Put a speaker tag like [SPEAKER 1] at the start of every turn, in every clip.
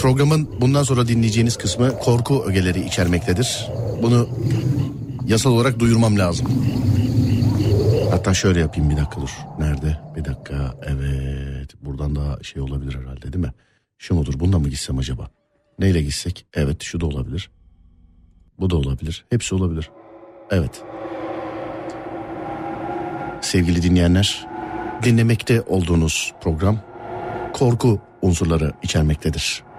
[SPEAKER 1] Programın bundan sonra dinleyeceğiniz kısmı korku ögeleri içermektedir. Bunu yasal olarak duyurmam lazım. Hatta şöyle yapayım bir dakika dur. Nerede? Bir dakika. Evet. Buradan daha şey olabilir herhalde değil mi? Şu mudur? Bununla mı gitsem acaba? Neyle gitsek? Evet şu da olabilir. Bu da olabilir. Hepsi olabilir. Evet. Sevgili dinleyenler, dinlemekte olduğunuz program korku unsurları içermektedir.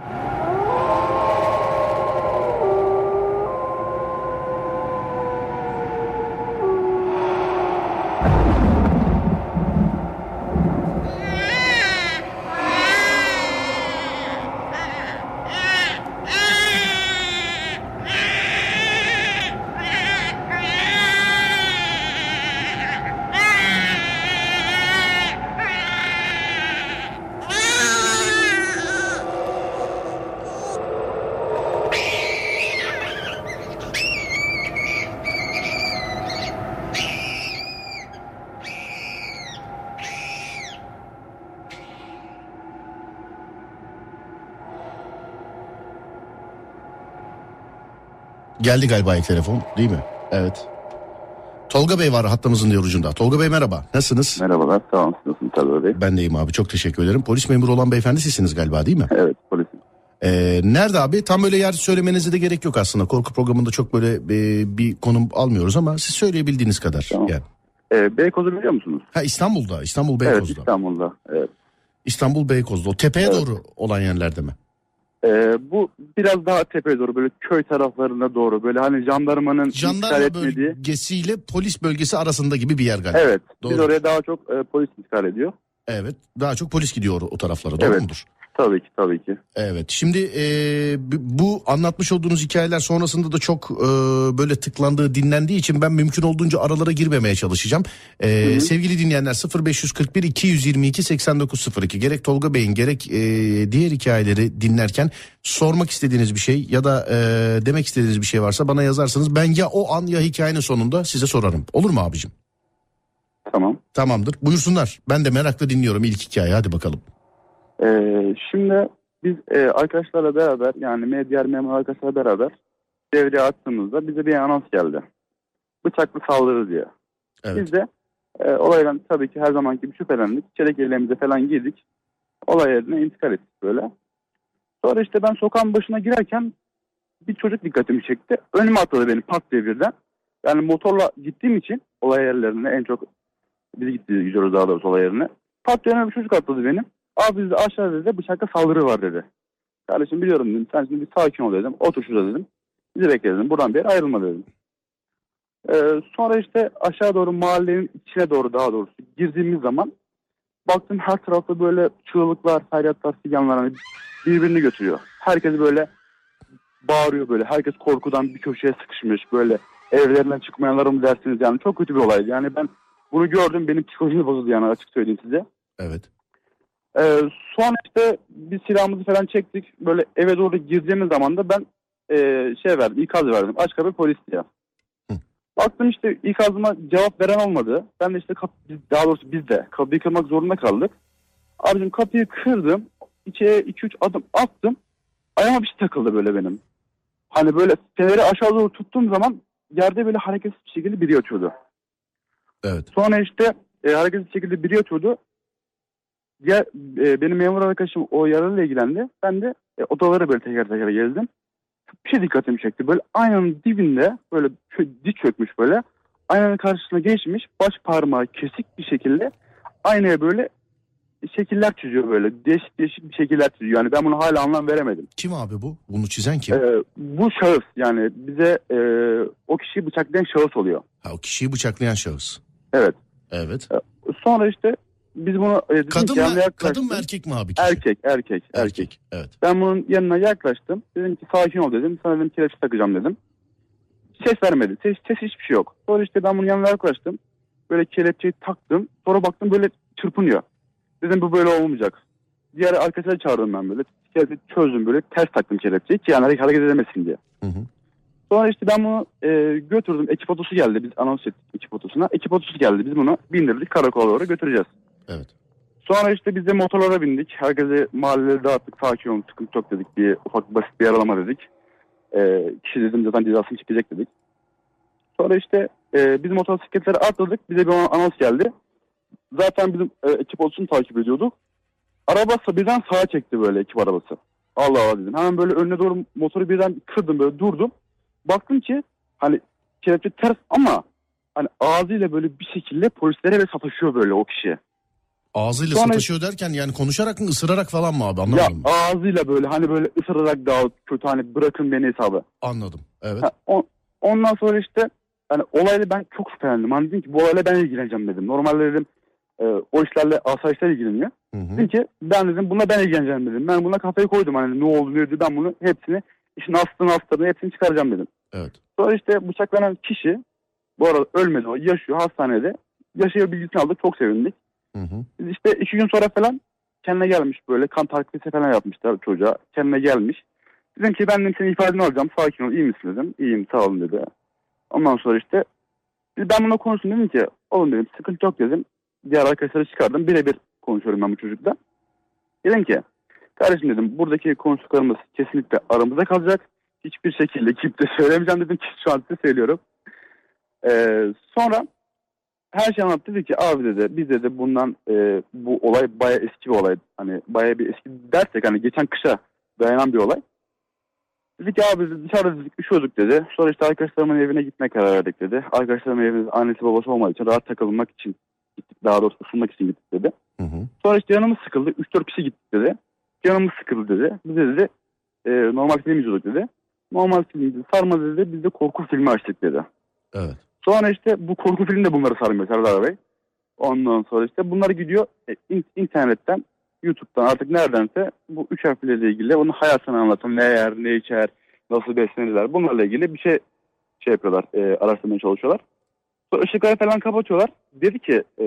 [SPEAKER 1] Geldi galiba ilk telefon değil mi? Evet. Tolga Bey var hattımızın diğer ucunda. Tolga Bey merhaba. Nasılsınız?
[SPEAKER 2] Merhabalar, sağ olun. Nasılsınız Tabii Bey?
[SPEAKER 1] Ben de iyiyim abi çok teşekkür ederim. Polis memuru olan beyefendi sizsiniz galiba değil mi?
[SPEAKER 2] Evet, polisim.
[SPEAKER 1] Ee, nerede abi? Tam öyle yer söylemenize de gerek yok aslında. Korku programında çok böyle e, bir konum almıyoruz ama siz söyleyebildiğiniz kadar.
[SPEAKER 2] Tamam.
[SPEAKER 1] Yani.
[SPEAKER 2] Ee, Beykoz'u biliyor musunuz?
[SPEAKER 1] Ha İstanbul'da, İstanbul
[SPEAKER 2] Evet,
[SPEAKER 1] Beykoz'da.
[SPEAKER 2] İstanbul'da. Evet.
[SPEAKER 1] İstanbul Beykoz'da. O tepeye
[SPEAKER 2] Evet.
[SPEAKER 1] doğru olan yerlerde mi?
[SPEAKER 2] Ee, biraz daha tepeye doğru, böyle köy taraflarına doğru, böyle hani jandarmanın intikal
[SPEAKER 1] Jandarma
[SPEAKER 2] etmediği.
[SPEAKER 1] bölgesiyle polis bölgesi arasında gibi bir yer galiba.
[SPEAKER 2] Evet, biz
[SPEAKER 1] Doğru.
[SPEAKER 2] oraya daha çok e, polis intikal ediyor.
[SPEAKER 1] Evet. Daha çok polis gidiyor o, o taraflara. Doğru
[SPEAKER 2] Evet.
[SPEAKER 1] mudur?
[SPEAKER 2] Tabii ki, tabii ki.
[SPEAKER 1] Evet. Şimdi e, bu anlatmış olduğunuz hikayeler sonrasında da çok e, böyle tıklandığı, dinlendiği için ben mümkün olduğunca aralara girmemeye çalışacağım. E,
[SPEAKER 2] hı.
[SPEAKER 1] Sevgili dinleyenler 0541 222 8902 gerek Tolga Bey'in gerek e, diğer hikayeleri dinlerken sormak istediğiniz bir şey ya da e, demek istediğiniz bir şey varsa bana yazarsanız ben ya o an ya hikayenin sonunda size sorarım. Olur mu abicim?
[SPEAKER 2] Tamam.
[SPEAKER 1] Tamamdır. Buyursunlar. Ben de merakla dinliyorum ilk hikaye. Hadi bakalım.
[SPEAKER 2] Ee, şimdi biz e, arkadaşlarla beraber, yani me- diğer memur arkadaşlarla beraber devreye attığımızda bize bir anons geldi. Bıçaklı saldırı diye.
[SPEAKER 1] Evet.
[SPEAKER 2] Biz de e, olaydan tabii ki her zamanki gibi şüphelendik. Çelik ellerimize falan giydik. Olay yerine intikal ettik böyle. Sonra işte ben sokağın başına girerken bir çocuk dikkatimi çekti. Önüme atladı beni pat diye birden. Yani motorla gittiğim için olay yerlerine en çok biz gidiyoruz daha doğrusu olay yerine. Pat diye bir çocuk atladı benim. Abi bizde aşağıda dedi bıçakla saldırı var dedi. Kardeşim biliyorum dedim. Sen şimdi bir sakin ol dedim. Otur şurada dedim. Bizi bekle dedim. Buradan bir yere ayrılma dedim. Ee, sonra işte aşağı doğru mahallenin içine doğru daha doğrusu girdiğimiz zaman baktım her tarafta böyle çığlıklar, feryatlar, figanlar hani birbirini götürüyor. Herkes böyle bağırıyor böyle. Herkes korkudan bir köşeye sıkışmış böyle evlerinden çıkmayanlara mı dersiniz yani çok kötü bir olaydı. Yani ben bunu gördüm benim psikolojimi bozuldu yani açık söyleyeyim size.
[SPEAKER 1] Evet.
[SPEAKER 2] Ee, sonra işte biz silahımızı falan çektik. Böyle eve doğru girdiğimiz zaman da ben e, şey verdim, ikaz verdim. Aç kapı polis diye.
[SPEAKER 1] Hı.
[SPEAKER 2] Baktım işte ikazıma cevap veren olmadı. Ben de işte kap, biz- daha doğrusu biz de kapıyı kırmak zorunda kaldık. Abicim kapıyı kırdım. İçeri 2-3 adım attım. Ayağıma bir şey takıldı böyle benim. Hani böyle feneri aşağı doğru tuttuğum zaman yerde böyle hareketsiz bir şekilde biri yatıyordu.
[SPEAKER 1] Evet.
[SPEAKER 2] Sonra işte e, hareketsiz şekilde biri yatıyordu. Diğer, e, benim memur arkadaşım o yarayla ilgilendi. Ben de e, odaları böyle teker teker gezdim. Bir şey dikkatimi çekti. Böyle aynanın dibinde böyle diz çökmüş böyle. Aynanın karşısına geçmiş. Baş parmağı kesik bir şekilde aynaya böyle şekiller çiziyor böyle. Değişik değişik bir şekiller çiziyor. Yani ben bunu hala anlam veremedim.
[SPEAKER 1] Kim abi bu? Bunu çizen kim?
[SPEAKER 2] E, bu şahıs yani bize e, o kişiyi bıçaklayan şahıs oluyor.
[SPEAKER 1] Ha, o kişiyi bıçaklayan şahıs.
[SPEAKER 2] Evet.
[SPEAKER 1] Evet.
[SPEAKER 2] Sonra işte biz bunu e, dedim
[SPEAKER 1] Kadın
[SPEAKER 2] ki
[SPEAKER 1] mı,
[SPEAKER 2] yaklaştım.
[SPEAKER 1] kadın mı erkek mi abi kişi?
[SPEAKER 2] Erkek, erkek, erkek.
[SPEAKER 1] Erkek. Evet.
[SPEAKER 2] Ben bunun yanına yaklaştım. Dedim ki sakin ol dedim. Sana dedim kelepçe takacağım dedim. Ses vermedi. Ses, ses hiçbir şey yok. Sonra işte ben bunun yanına yaklaştım. Böyle kelepçeyi taktım. Sonra baktım böyle çırpınıyor. Dedim bu böyle olmayacak. Diğer arkadaşları çağırdım ben böyle. Kelepçeyi çözdüm böyle. Ters taktım kelepçeyi ki yani hareket edemesin diye.
[SPEAKER 1] Hı hı.
[SPEAKER 2] Sonra işte ben bunu e, götürdüm. Ekip otosu geldi. Biz anons ettik ekip otosuna. Ekip otosu geldi. Biz bunu bindirdik karakola doğru götüreceğiz.
[SPEAKER 1] Evet.
[SPEAKER 2] Sonra işte biz de motorlara bindik. Herkese mahalleleri dağıttık. Sakin olun sıkıntı yok dedik. Bir ufak basit bir yaralama dedik. Ee, kişi dedim zaten cezasını çekecek dedik. Sonra işte e, biz motosikletlere atladık. Bize bir anons geldi. Zaten bizim e, ekip olsun takip ediyorduk. Arabası birden sağa çekti böyle ekip arabası. Allah Allah dedim. Hemen böyle önüne doğru motoru birden kırdım böyle durdum. Baktım ki hani kelepçe ters ama hani ağzıyla böyle bir şekilde polislere ve sataşıyor böyle o kişi.
[SPEAKER 1] Ağzıyla
[SPEAKER 2] Sonra-
[SPEAKER 1] sataşıyor derken yani konuşarak mı ısırarak falan mı abi
[SPEAKER 2] Ya
[SPEAKER 1] anlamadım.
[SPEAKER 2] ağzıyla böyle hani böyle ısırarak daha kötü hani bırakın beni hesabı.
[SPEAKER 1] Anladım. Evet.
[SPEAKER 2] Ha, o- ondan sonra işte hani olayla ben çok şüphelendim. Hani dedim ki bu olayla ben ilgileneceğim dedim. Normalde dedim e, o işlerle asayişler ilgileniyor.
[SPEAKER 1] Hı hı.
[SPEAKER 2] Dedim ki ben dedim buna ben ilgileneceğim dedim. Ben buna kafayı koydum hani ne oldu ne oldu ben bunu hepsini işin aslını astarını hepsini çıkaracağım dedim.
[SPEAKER 1] Evet.
[SPEAKER 2] Sonra işte bıçaklanan kişi bu arada ölmedi o yaşıyor hastanede. Yaşıyor bilgisini aldık çok sevindik.
[SPEAKER 1] Hı hı.
[SPEAKER 2] İşte iki gün sonra falan kendine gelmiş böyle kan takviyesi falan yapmışlar çocuğa. Kendine gelmiş. Dedim ki ben dedim senin ifadeni alacağım sakin ol iyi misin dedim. İyiyim sağ olun dedi. Ondan sonra işte ben buna konuştum dedim ki oğlum dedim sıkıntı yok dedim. Diğer arkadaşları çıkardım birebir konuşuyorum ben bu çocukla. Dedim ki kardeşim dedim buradaki konuştuklarımız kesinlikle aramızda kalacak. Hiçbir şekilde kimse söylemeyeceğim dedim ki şu an size söylüyorum. Ee, sonra her şey anlattı dedi ki abi dedi biz dedi bundan e, bu olay baya eski bir olay. Hani baya bir eski dersek hani geçen kışa dayanan bir olay. Dedi ki abi dışarıda dedik üşüyorduk dedi. Sonra işte arkadaşlarımın evine gitmeye karar verdik dedi. Arkadaşlarımın evine annesi babası olmadığı için rahat takılmak için gittik. Daha doğrusu ısınmak için gittik dedi.
[SPEAKER 1] Hı hı.
[SPEAKER 2] Sonra işte yanımız sıkıldı. 3-4 kişi gittik dedi. Canımız sıkıldı dedi. Biz de dedi e, normal film izliyorduk dedi. Normal film izliyorduk. Sarmadı dedi. Biz de korku filmi açtık dedi.
[SPEAKER 1] Evet.
[SPEAKER 2] Sonra işte bu korku filmi de bunları sarmıyor Serdar Bey. Ondan sonra işte bunlar gidiyor e, in- internetten, YouTube'dan artık neredense bu üç harflerle ilgili onun hayatını anlatan ne yer, ne içer, nasıl beslenirler bunlarla ilgili bir şey şey yapıyorlar, e, araştırmaya çalışıyorlar. Sonra ışıkları falan kapatıyorlar. Dedi ki e,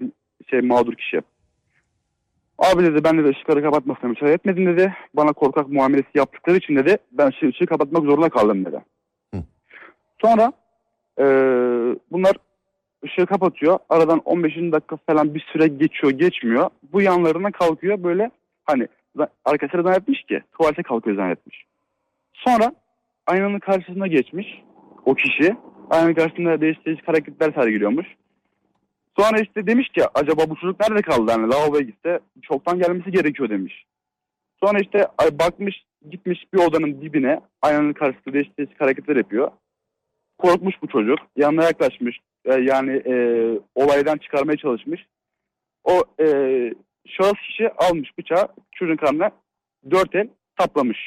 [SPEAKER 2] bir şey mağdur kişi. Abi dedi ben de ışıkları kapatmasına müsaade etmedim dedi. Bana korkak muamelesi yaptıkları için dedi ben ışığı kapatmak zorunda kaldım dedi.
[SPEAKER 1] Hı.
[SPEAKER 2] Sonra ee, bunlar ışığı kapatıyor. Aradan 15 dakika falan bir süre geçiyor geçmiyor. Bu yanlarına kalkıyor böyle hani arkadaşlar zannetmiş ki tuvalete kalkıyor zannetmiş. Sonra aynanın karşısına geçmiş o kişi. Aynanın karşısında değişik hareketler sergiliyormuş. Sonra işte demiş ki acaba bu çocuk nerede kaldı? Yani lavaboya gitse çoktan gelmesi gerekiyor demiş. Sonra işte bakmış gitmiş bir odanın dibine aynanın karşısında değişik hareketler yapıyor korkmuş bu çocuk. Yanına yaklaşmış. E, yani e, olaydan çıkarmaya çalışmış. O e, şahıs kişi almış bıçağı çocuğun karnına dört el saplamış.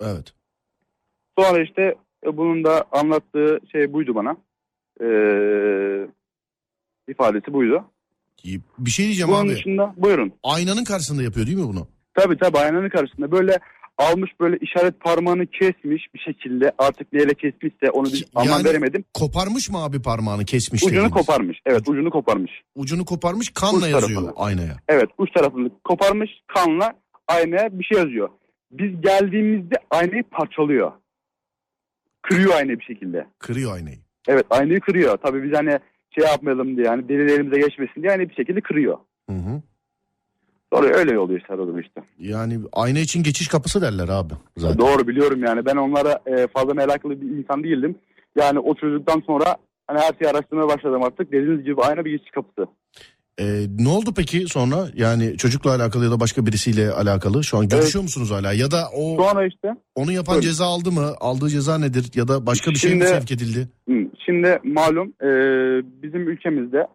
[SPEAKER 1] Evet.
[SPEAKER 2] Sonra işte e, bunun da anlattığı şey buydu bana. E, ifadesi buydu.
[SPEAKER 1] Bir şey diyeceğim
[SPEAKER 2] Bunun
[SPEAKER 1] abi.
[SPEAKER 2] dışında buyurun.
[SPEAKER 1] Aynanın karşısında yapıyor değil mi bunu?
[SPEAKER 2] Tabii tabii aynanın karşısında böyle almış böyle işaret parmağını kesmiş bir şekilde artık neyle kesmişse onu bir anlam
[SPEAKER 1] Yani
[SPEAKER 2] veremedim.
[SPEAKER 1] Koparmış mı abi parmağını kesmiş
[SPEAKER 2] Ucunu
[SPEAKER 1] dediğiniz?
[SPEAKER 2] koparmış. Evet ucunu koparmış.
[SPEAKER 1] Ucunu koparmış kanla
[SPEAKER 2] Uç
[SPEAKER 1] yazıyor
[SPEAKER 2] tarafını.
[SPEAKER 1] aynaya.
[SPEAKER 2] Evet uç tarafını koparmış kanla aynaya bir şey yazıyor. Biz geldiğimizde aynayı parçalıyor. Kırıyor aynayı bir şekilde.
[SPEAKER 1] Kırıyor aynayı.
[SPEAKER 2] Evet aynayı kırıyor. Tabii biz hani şey yapmayalım diye yani delil elimize geçmesin diye aynayı bir şekilde kırıyor.
[SPEAKER 1] Hı hı.
[SPEAKER 2] Sonra öyle işte arada işte.
[SPEAKER 1] Yani ayna için geçiş kapısı derler abi zaten.
[SPEAKER 2] Doğru biliyorum yani ben onlara e, fazla meraklı bir insan değildim. Yani o çocuktan sonra hani her şeyi araştırmaya başladım artık. Dediğiniz gibi ayna bir geçiş kapısı.
[SPEAKER 1] Ee, ne oldu peki sonra? Yani çocukla alakalı ya da başka birisiyle alakalı. Şu an görüşüyor musunuz hala? Ya da o
[SPEAKER 2] Sonra işte
[SPEAKER 1] onu yapan
[SPEAKER 2] Buyurun.
[SPEAKER 1] ceza aldı mı? Aldığı ceza nedir? Ya da başka bir şey mi
[SPEAKER 2] Şimdi-
[SPEAKER 1] sevk edildi?
[SPEAKER 2] Şimdi malum e, bizim ülkemizde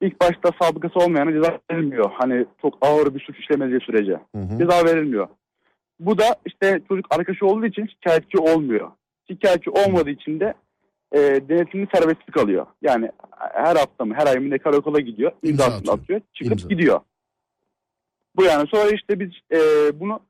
[SPEAKER 2] ilk başta sabıkası olmayana ceza verilmiyor. Hani çok ağır bir suç işlemediği sürece
[SPEAKER 1] Hı hı.
[SPEAKER 2] ceza verilmiyor. Bu da işte çocuk arkadaşı olduğu için şikayetçi olmuyor. Şikayetçi olmadığı için de e, denetimli serbestlik alıyor. Yani her hafta mı her ay mı ne karakola gidiyor.
[SPEAKER 1] İmza atıyor.
[SPEAKER 2] atıyor. Çıkıp
[SPEAKER 1] İmza.
[SPEAKER 2] gidiyor. Bu yani sonra işte biz e, bunu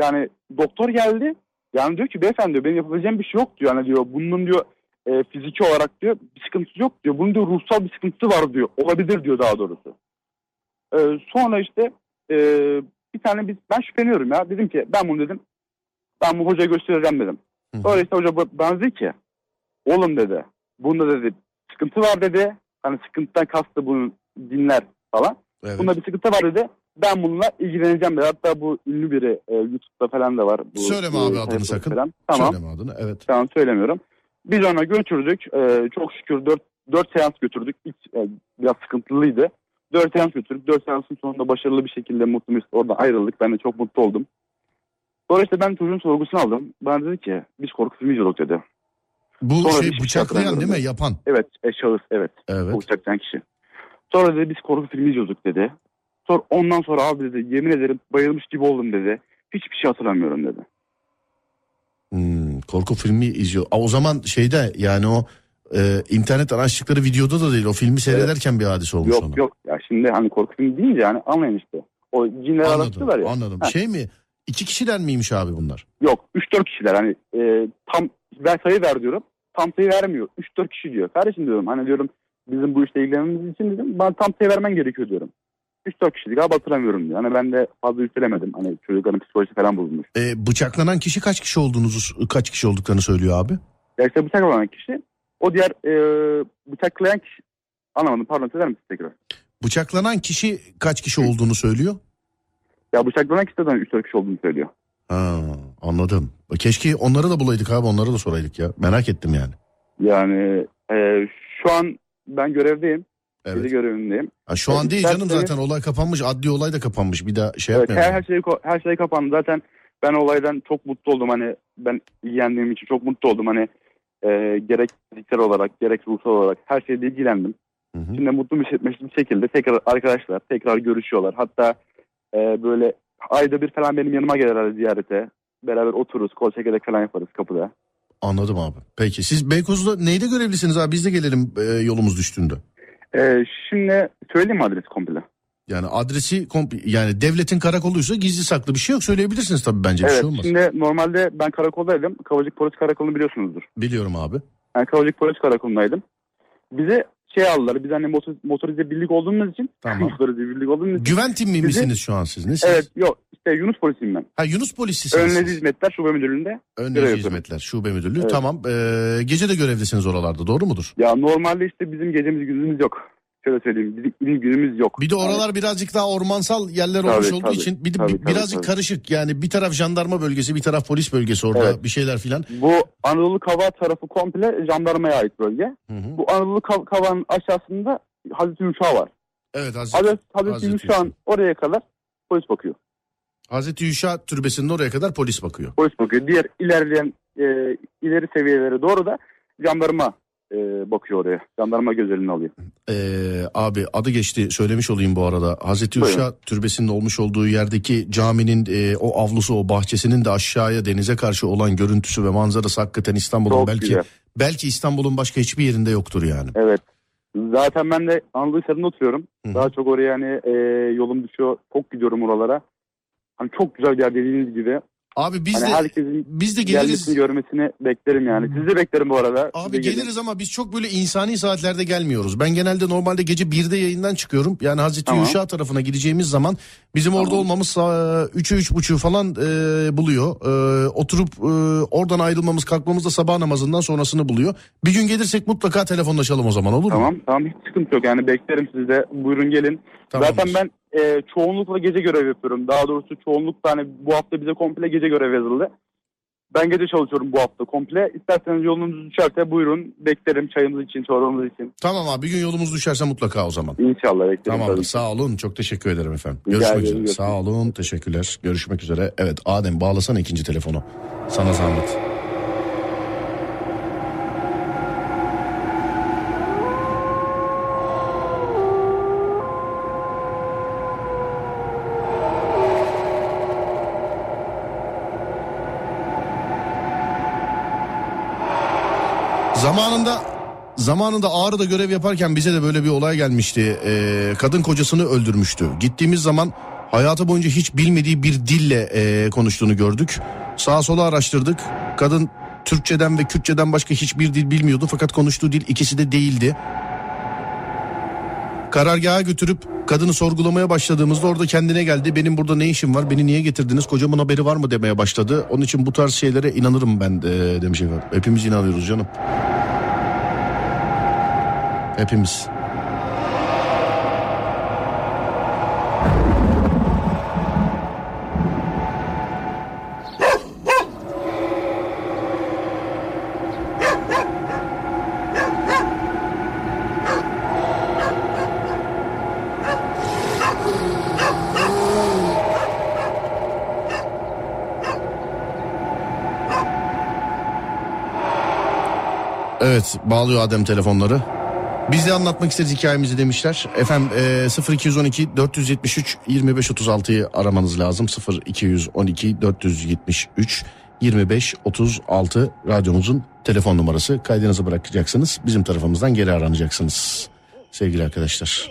[SPEAKER 2] yani doktor geldi. Yani diyor ki beyefendi diyor benim yapabileceğim bir şey yok diyor. Yani diyor bunun diyor e, fiziki olarak diyor bir sıkıntısı yok diyor. Bunun diyor ruhsal bir sıkıntısı var diyor. Olabilir diyor daha doğrusu. E, sonra işte e, bir tane biz ben şüpheleniyorum ya. Dedim ki ben bunu dedim ben bu hocaya göstereceğim dedim.
[SPEAKER 1] Hı.
[SPEAKER 2] Sonra işte hoca ba- bana dedi ki oğlum dedi bunda dedi sıkıntı var dedi. Hani sıkıntıdan kastı bunu dinler falan.
[SPEAKER 1] Evet.
[SPEAKER 2] Bunda bir sıkıntı var dedi. Ben bununla ilgileneceğim dedi. Hatta bu ünlü biri e, YouTube'da falan da var. Bu,
[SPEAKER 1] Söyleme
[SPEAKER 2] bu
[SPEAKER 1] abi adını sakın.
[SPEAKER 2] Falan. Tamam.
[SPEAKER 1] Söyleme adını. Evet.
[SPEAKER 2] Tamam söylemiyorum. Biz ona götürdük. E, çok şükür 4, 4 seans götürdük. İlk, e, biraz sıkıntılıydı. 4 seans götürdük. 4 seansın sonunda başarılı bir şekilde mutlu mesut oradan ayrıldık. Ben de çok mutlu oldum. Sonra işte ben çocuğun sorgusunu aldım. Bana dedi ki biz korku filmi izliyorduk dedi.
[SPEAKER 1] Bu
[SPEAKER 2] Sonra
[SPEAKER 1] şey
[SPEAKER 2] şey
[SPEAKER 1] bıçaklayan değil mi? Yapan.
[SPEAKER 2] Evet e, şahıs evet.
[SPEAKER 1] Evet.
[SPEAKER 2] O bıçaklayan kişi. Sonra dedi biz korku filmi izliyorduk dedi. Sonra ondan sonra abi dedi yemin ederim bayılmış gibi oldum dedi. Hiçbir şey hatırlamıyorum dedi.
[SPEAKER 1] Hmm, korku filmi izliyor. Aa, o zaman şeyde yani o e, internetten açtıkları videoda da değil. O filmi seyrederken bir hadise olmuş
[SPEAKER 2] yok
[SPEAKER 1] ona.
[SPEAKER 2] yok ya şimdi hani korku filmi deyince yani anlayın işte. O cinler araştırıyorlar ya.
[SPEAKER 1] Anladım.
[SPEAKER 2] Ha.
[SPEAKER 1] Şey mi? İki kişiler miymiş abi bunlar?
[SPEAKER 2] Yok 3-4 kişiler hani e, tam ben sayı ver diyorum. Tam sayı vermiyor. 3-4 kişi diyor. Kardeşim diyorum hani diyorum bizim bu işle ilgilenmemiz için dedim bana tam sayı vermen gerekiyor diyorum. 3-4 kişiydik abi hatırlamıyorum diyor. Hani ben de fazla üstelemedim. Hani çocukların psikolojisi falan bozulmuş.
[SPEAKER 1] E, bıçaklanan kişi kaç kişi olduğunuzu kaç kişi olduklarını söylüyor abi?
[SPEAKER 2] Ya işte bıçak olan kişi o diğer e, bıçaklayan kişi anlamadım pardon söyler misin tekrar?
[SPEAKER 1] Bıçaklanan kişi kaç kişi olduğunu söylüyor?
[SPEAKER 2] Ya bıçaklanan kişi de 3-4 kişi olduğunu söylüyor.
[SPEAKER 1] Ha, anladım. Keşke onları da bulaydık abi onları da soraydık ya. Merak ettim yani.
[SPEAKER 2] Yani e, şu an ben görevdeyim.
[SPEAKER 1] Evet.
[SPEAKER 2] görevindeyim.
[SPEAKER 1] Ha, şu an değil canım zaten olay kapanmış. Adli olay da kapanmış. Bir daha şey
[SPEAKER 2] Evet,
[SPEAKER 1] yapmayalım.
[SPEAKER 2] her, her şey her şey kapandı. Zaten ben olaydan çok mutlu oldum. Hani ben ilgilendiğim için çok mutlu oldum. Hani e, gerek fiziksel olarak gerek ruhsal olarak her şeyde ilgilendim.
[SPEAKER 1] Hı hı.
[SPEAKER 2] Şimdi mutlu bir, şey- bir şekilde tekrar arkadaşlar tekrar görüşüyorlar. Hatta e, böyle ayda bir falan benim yanıma gelirler ziyarete. Beraber otururuz, kol çekerek falan yaparız kapıda.
[SPEAKER 1] Anladım abi. Peki siz Beykoz'da neyde görevlisiniz abi? Biz de gelelim e, yolumuz düştüğünde.
[SPEAKER 2] E, şimdi söyleyeyim mi adresi komple?
[SPEAKER 1] Yani adresi komple- yani devletin karakoluysa gizli saklı bir şey yok söyleyebilirsiniz tabii bence bir
[SPEAKER 2] evet,
[SPEAKER 1] şey olmaz.
[SPEAKER 2] şimdi normalde ben karakoldaydım. Kavacık Polis Karakolu'nu biliyorsunuzdur.
[SPEAKER 1] Biliyorum abi.
[SPEAKER 2] Ben Kavacık Polis Karakolu'ndaydım. Bize şey aldılar. Biz hani motor, motorize birlik olduğumuz için.
[SPEAKER 1] Tamam.
[SPEAKER 2] motorize birlik olduğumuz için.
[SPEAKER 1] Güven timi
[SPEAKER 2] Bizi-
[SPEAKER 1] misiniz şu an siz? Nesiniz?
[SPEAKER 2] Evet yok işte Yunus polisiyim ben.
[SPEAKER 1] Ha Yunus polisisiniz.
[SPEAKER 2] Önledi
[SPEAKER 1] siz.
[SPEAKER 2] hizmetler şube müdürlüğünde.
[SPEAKER 1] Önleyici hizmetler şube müdürlüğü.
[SPEAKER 2] Evet.
[SPEAKER 1] Tamam. Ee, gece de görevlisiniz oralarda doğru mudur?
[SPEAKER 2] Ya normalde işte bizim gecemiz gündüzümüz yok. Şöyle söyleyeyim bizim, bizim günümüz yok.
[SPEAKER 1] Bir de
[SPEAKER 2] Yani
[SPEAKER 1] oralar birazcık daha ormansal yerler
[SPEAKER 2] Tabii,
[SPEAKER 1] olmuş olduğu
[SPEAKER 2] tabii.
[SPEAKER 1] için bir de
[SPEAKER 2] Tabii,
[SPEAKER 1] bi-
[SPEAKER 2] tabii,
[SPEAKER 1] birazcık
[SPEAKER 2] tabii.
[SPEAKER 1] karışık. Yani bir taraf jandarma bölgesi, bir taraf polis bölgesi orada
[SPEAKER 2] Evet.
[SPEAKER 1] bir şeyler filan.
[SPEAKER 2] bu Anadolu Kava tarafı komple jandarmaya ait bölge.
[SPEAKER 1] Hı hı.
[SPEAKER 2] Bu Anadolu Kav- Kava'nın aşağısında Hazreti Yuşa var.
[SPEAKER 1] Evet Hazreti,
[SPEAKER 2] Hazreti, Hazreti,
[SPEAKER 1] Hazreti
[SPEAKER 2] Yuşa'nın oraya kadar polis bakıyor.
[SPEAKER 1] Hazreti Yuşa türbesinin oraya kadar polis bakıyor.
[SPEAKER 2] Polis bakıyor. Diğer ilerleyen e, ileri seviyelere doğru da jandarma e, bakıyor oraya. Jandarma göz önüne alıyor.
[SPEAKER 1] Ee, abi adı geçti söylemiş olayım bu arada. Hazreti
[SPEAKER 2] Buyurun.
[SPEAKER 1] Yuşa türbesinin olmuş olduğu yerdeki caminin e, o avlusu o bahçesinin de aşağıya denize karşı olan görüntüsü ve manzarası hakikaten İstanbul'un
[SPEAKER 2] Çok
[SPEAKER 1] belki
[SPEAKER 2] güzel.
[SPEAKER 1] belki İstanbul'un başka hiçbir yerinde yoktur yani.
[SPEAKER 2] Evet. Zaten ben de Anadolu Hisarı'nda oturuyorum.
[SPEAKER 1] Hı.
[SPEAKER 2] Daha çok oraya hani e, yolum düşüyor. Çok gidiyorum oralara. Hani çok güzel bir yer dediğiniz gibi.
[SPEAKER 1] Abi biz
[SPEAKER 2] hani
[SPEAKER 1] de
[SPEAKER 2] herkesin
[SPEAKER 1] biz de geliriz.
[SPEAKER 2] görmesini beklerim yani. Sizi de beklerim bu arada. Siz
[SPEAKER 1] Abi
[SPEAKER 2] gelin.
[SPEAKER 1] geliriz ama biz çok böyle insani saatlerde gelmiyoruz. Ben genelde normalde gece 1'de yayından çıkıyorum. Yani Hazreti
[SPEAKER 2] Tamam.
[SPEAKER 1] Yuşa tarafına gideceğimiz zaman bizim orada
[SPEAKER 2] Tamam.
[SPEAKER 1] olmamız 3'e 3.30 falan e, buluyor. E, oturup e, oradan ayrılmamız kalkmamız da sabah namazından sonrasını buluyor. Bir gün gelirsek mutlaka telefonlaşalım o zaman olur mu?
[SPEAKER 2] Tamam tamam hiç sıkıntı yok. Yani beklerim sizi de. Buyurun gelin.
[SPEAKER 1] Tamamdır.
[SPEAKER 2] Zaten ben e, çoğunlukla gece görev yapıyorum. Daha doğrusu çoğunlukla hani bu hafta bize komple gece görev yazıldı. Ben gece çalışıyorum bu hafta komple. İsterseniz yolunuz düşerse buyurun. Beklerim çayımız için, çorbamız için.
[SPEAKER 1] Tamam abi bir gün yolumuz düşerse mutlaka o zaman.
[SPEAKER 2] İnşallah beklerim.
[SPEAKER 1] Tamamdır
[SPEAKER 2] tabii.
[SPEAKER 1] sağ olun çok teşekkür ederim efendim.
[SPEAKER 2] Rica
[SPEAKER 1] Görüşmek üzere. Sağ olun teşekkürler. Görüşmek üzere. Evet Adem bağlasana ikinci telefonu. Sana zahmet. Zamanında zamanında Ağrı'da görev yaparken bize de böyle bir olay gelmişti. Ee, kadın kocasını öldürmüştü. Gittiğimiz zaman hayatı boyunca hiç bilmediği bir dille e, konuştuğunu gördük. Sağa sola araştırdık. Kadın Türkçeden ve Kürtçeden başka hiçbir dil bilmiyordu fakat konuştuğu dil ikisi de değildi. Karargaha götürüp kadını sorgulamaya başladığımızda orada kendine geldi. Benim burada ne işim var? Beni niye getirdiniz? Kocamın haberi var mı demeye başladı. Onun için bu tarz şeylere inanırım ben de demiş efendim. Hepimiz inanıyoruz canım. Hepimiz. Evet bağlıyor Adem telefonları. Biz de anlatmak isteriz hikayemizi demişler. Efendim e, 0212 473 2536'yı aramanız lazım. 0212 473 2536 radyomuzun telefon numarası. Kaydınızı bırakacaksınız. Bizim tarafımızdan geri aranacaksınız. Sevgili arkadaşlar.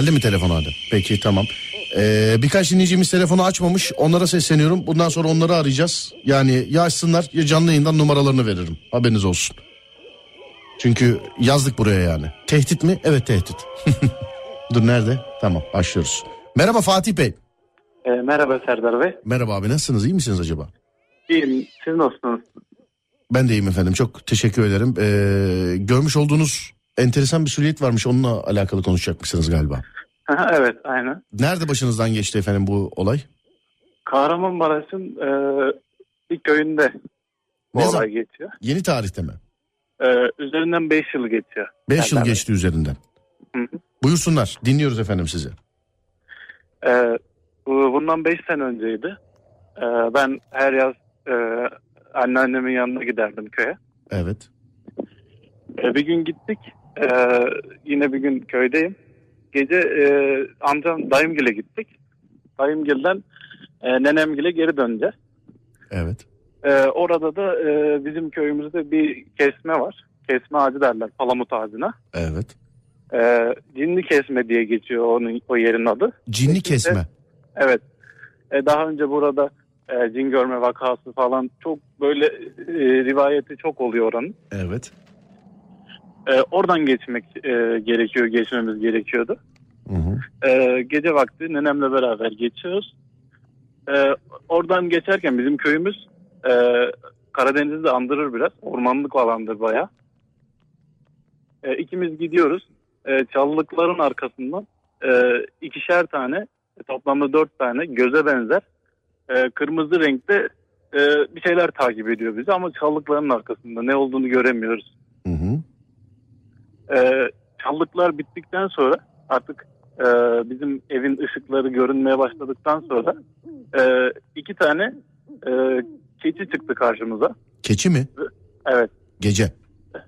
[SPEAKER 1] Geldi mi telefon Adem? Peki tamam. Ee, birkaç dinleyicimiz telefonu açmamış. Onlara sesleniyorum. Bundan sonra onları arayacağız. Yani ya açsınlar ya canlı yayından numaralarını veririm. Haberiniz olsun. Çünkü yazdık buraya yani. Tehdit mi? Evet tehdit. Dur nerede? Tamam başlıyoruz. Merhaba Fatih Bey.
[SPEAKER 3] E, merhaba Serdar Bey.
[SPEAKER 1] Merhaba abi nasılsınız? İyi misiniz acaba?
[SPEAKER 3] İyiyim. Siz nasılsınız?
[SPEAKER 1] Ben de iyiyim efendim. Çok teşekkür ederim. Ee, görmüş olduğunuz enteresan bir süliyet varmış. Onunla alakalı konuşacakmışsınız galiba.
[SPEAKER 3] evet aynen.
[SPEAKER 1] Nerede başınızdan geçti efendim bu olay?
[SPEAKER 3] Kahramanmaraş'ın e, bir köyünde bu
[SPEAKER 1] Ne
[SPEAKER 3] olay
[SPEAKER 1] zaman?
[SPEAKER 3] geçiyor.
[SPEAKER 1] Yeni tarihte mi?
[SPEAKER 3] E, üzerinden 5 yıl geçiyor.
[SPEAKER 1] 5 yıl geçti üzerinden. Buyursunlar. Dinliyoruz efendim sizi.
[SPEAKER 3] E, bu- bundan 5 sene önceydi. E, ben her yaz e, anneannemin yanına giderdim köye.
[SPEAKER 1] Evet.
[SPEAKER 3] E, bir gün gittik. E, yine bir gün köydeyim. Gece e, amcam dayımgile gittik. Dayımgilden e, nenemgile geri döneceğiz.
[SPEAKER 1] Evet.
[SPEAKER 3] Ee, orada da e, bizim köyümüzde bir kesme var. Kesme ağacı derler palamut ağacına.
[SPEAKER 1] Evet.
[SPEAKER 3] Ee, cinli kesme diye geçiyor onun o yerin adı.
[SPEAKER 1] Cinli kesme.
[SPEAKER 3] Evet. Ee, daha önce burada e, cin görme vakası falan çok böyle e, rivayeti çok oluyor oranın.
[SPEAKER 1] Evet.
[SPEAKER 3] Ee, oradan geçmek e, gerekiyor, geçmemiz gerekiyordu.
[SPEAKER 1] Hı hı.
[SPEAKER 3] Ee, gece vakti nenemle beraber geçiyoruz. Ee, oradan geçerken bizim köyümüz e, Karadeniz'i de andırır biraz. Ormanlık alandır bayağı. Ee, ikimiz gidiyoruz. Ee, çalılıkların arkasından e, ikişer tane e, toplamda dört tane göze benzer e, kırmızı renkte e, bir şeyler takip ediyor bizi ama çalılıkların arkasında ne olduğunu göremiyoruz.
[SPEAKER 1] Hı hı.
[SPEAKER 3] Ee, çallıklar bittikten sonra artık e, bizim evin ışıkları görünmeye başladıktan sonra e, iki tane e, keçi çıktı karşımıza.
[SPEAKER 1] Keçi mi?
[SPEAKER 3] Evet,
[SPEAKER 1] Gece.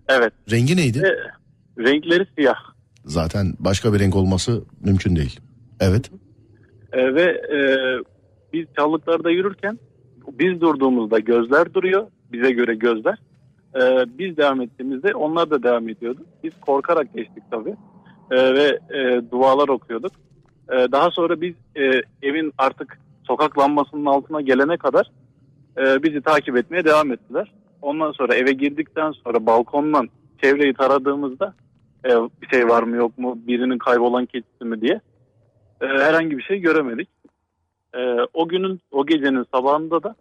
[SPEAKER 3] evet.
[SPEAKER 1] Rengi neydi?
[SPEAKER 3] Ve renkleri siyah.
[SPEAKER 1] Zaten başka bir renk olması mümkün değil. Evet.
[SPEAKER 3] E, ve e, biz çallıklarda yürürken biz durduğumuzda gözler duruyor. Bize göre gözler. E, biz devam ettiğimizde onlar da devam ediyordu. Biz korkarak geçtik tabii. E, ve e, dualar okuyorduk. E, daha sonra biz e, evin artık sokak lambasının altına gelene kadar e, bizi takip etmeye devam ettiler. Ondan sonra eve girdikten sonra balkondan çevreyi taradığımızda e, bir şey var mı yok mu birinin kaybolan keçisi mi diye e, herhangi bir şey göremedik. E, o günün o gecenin sabahında da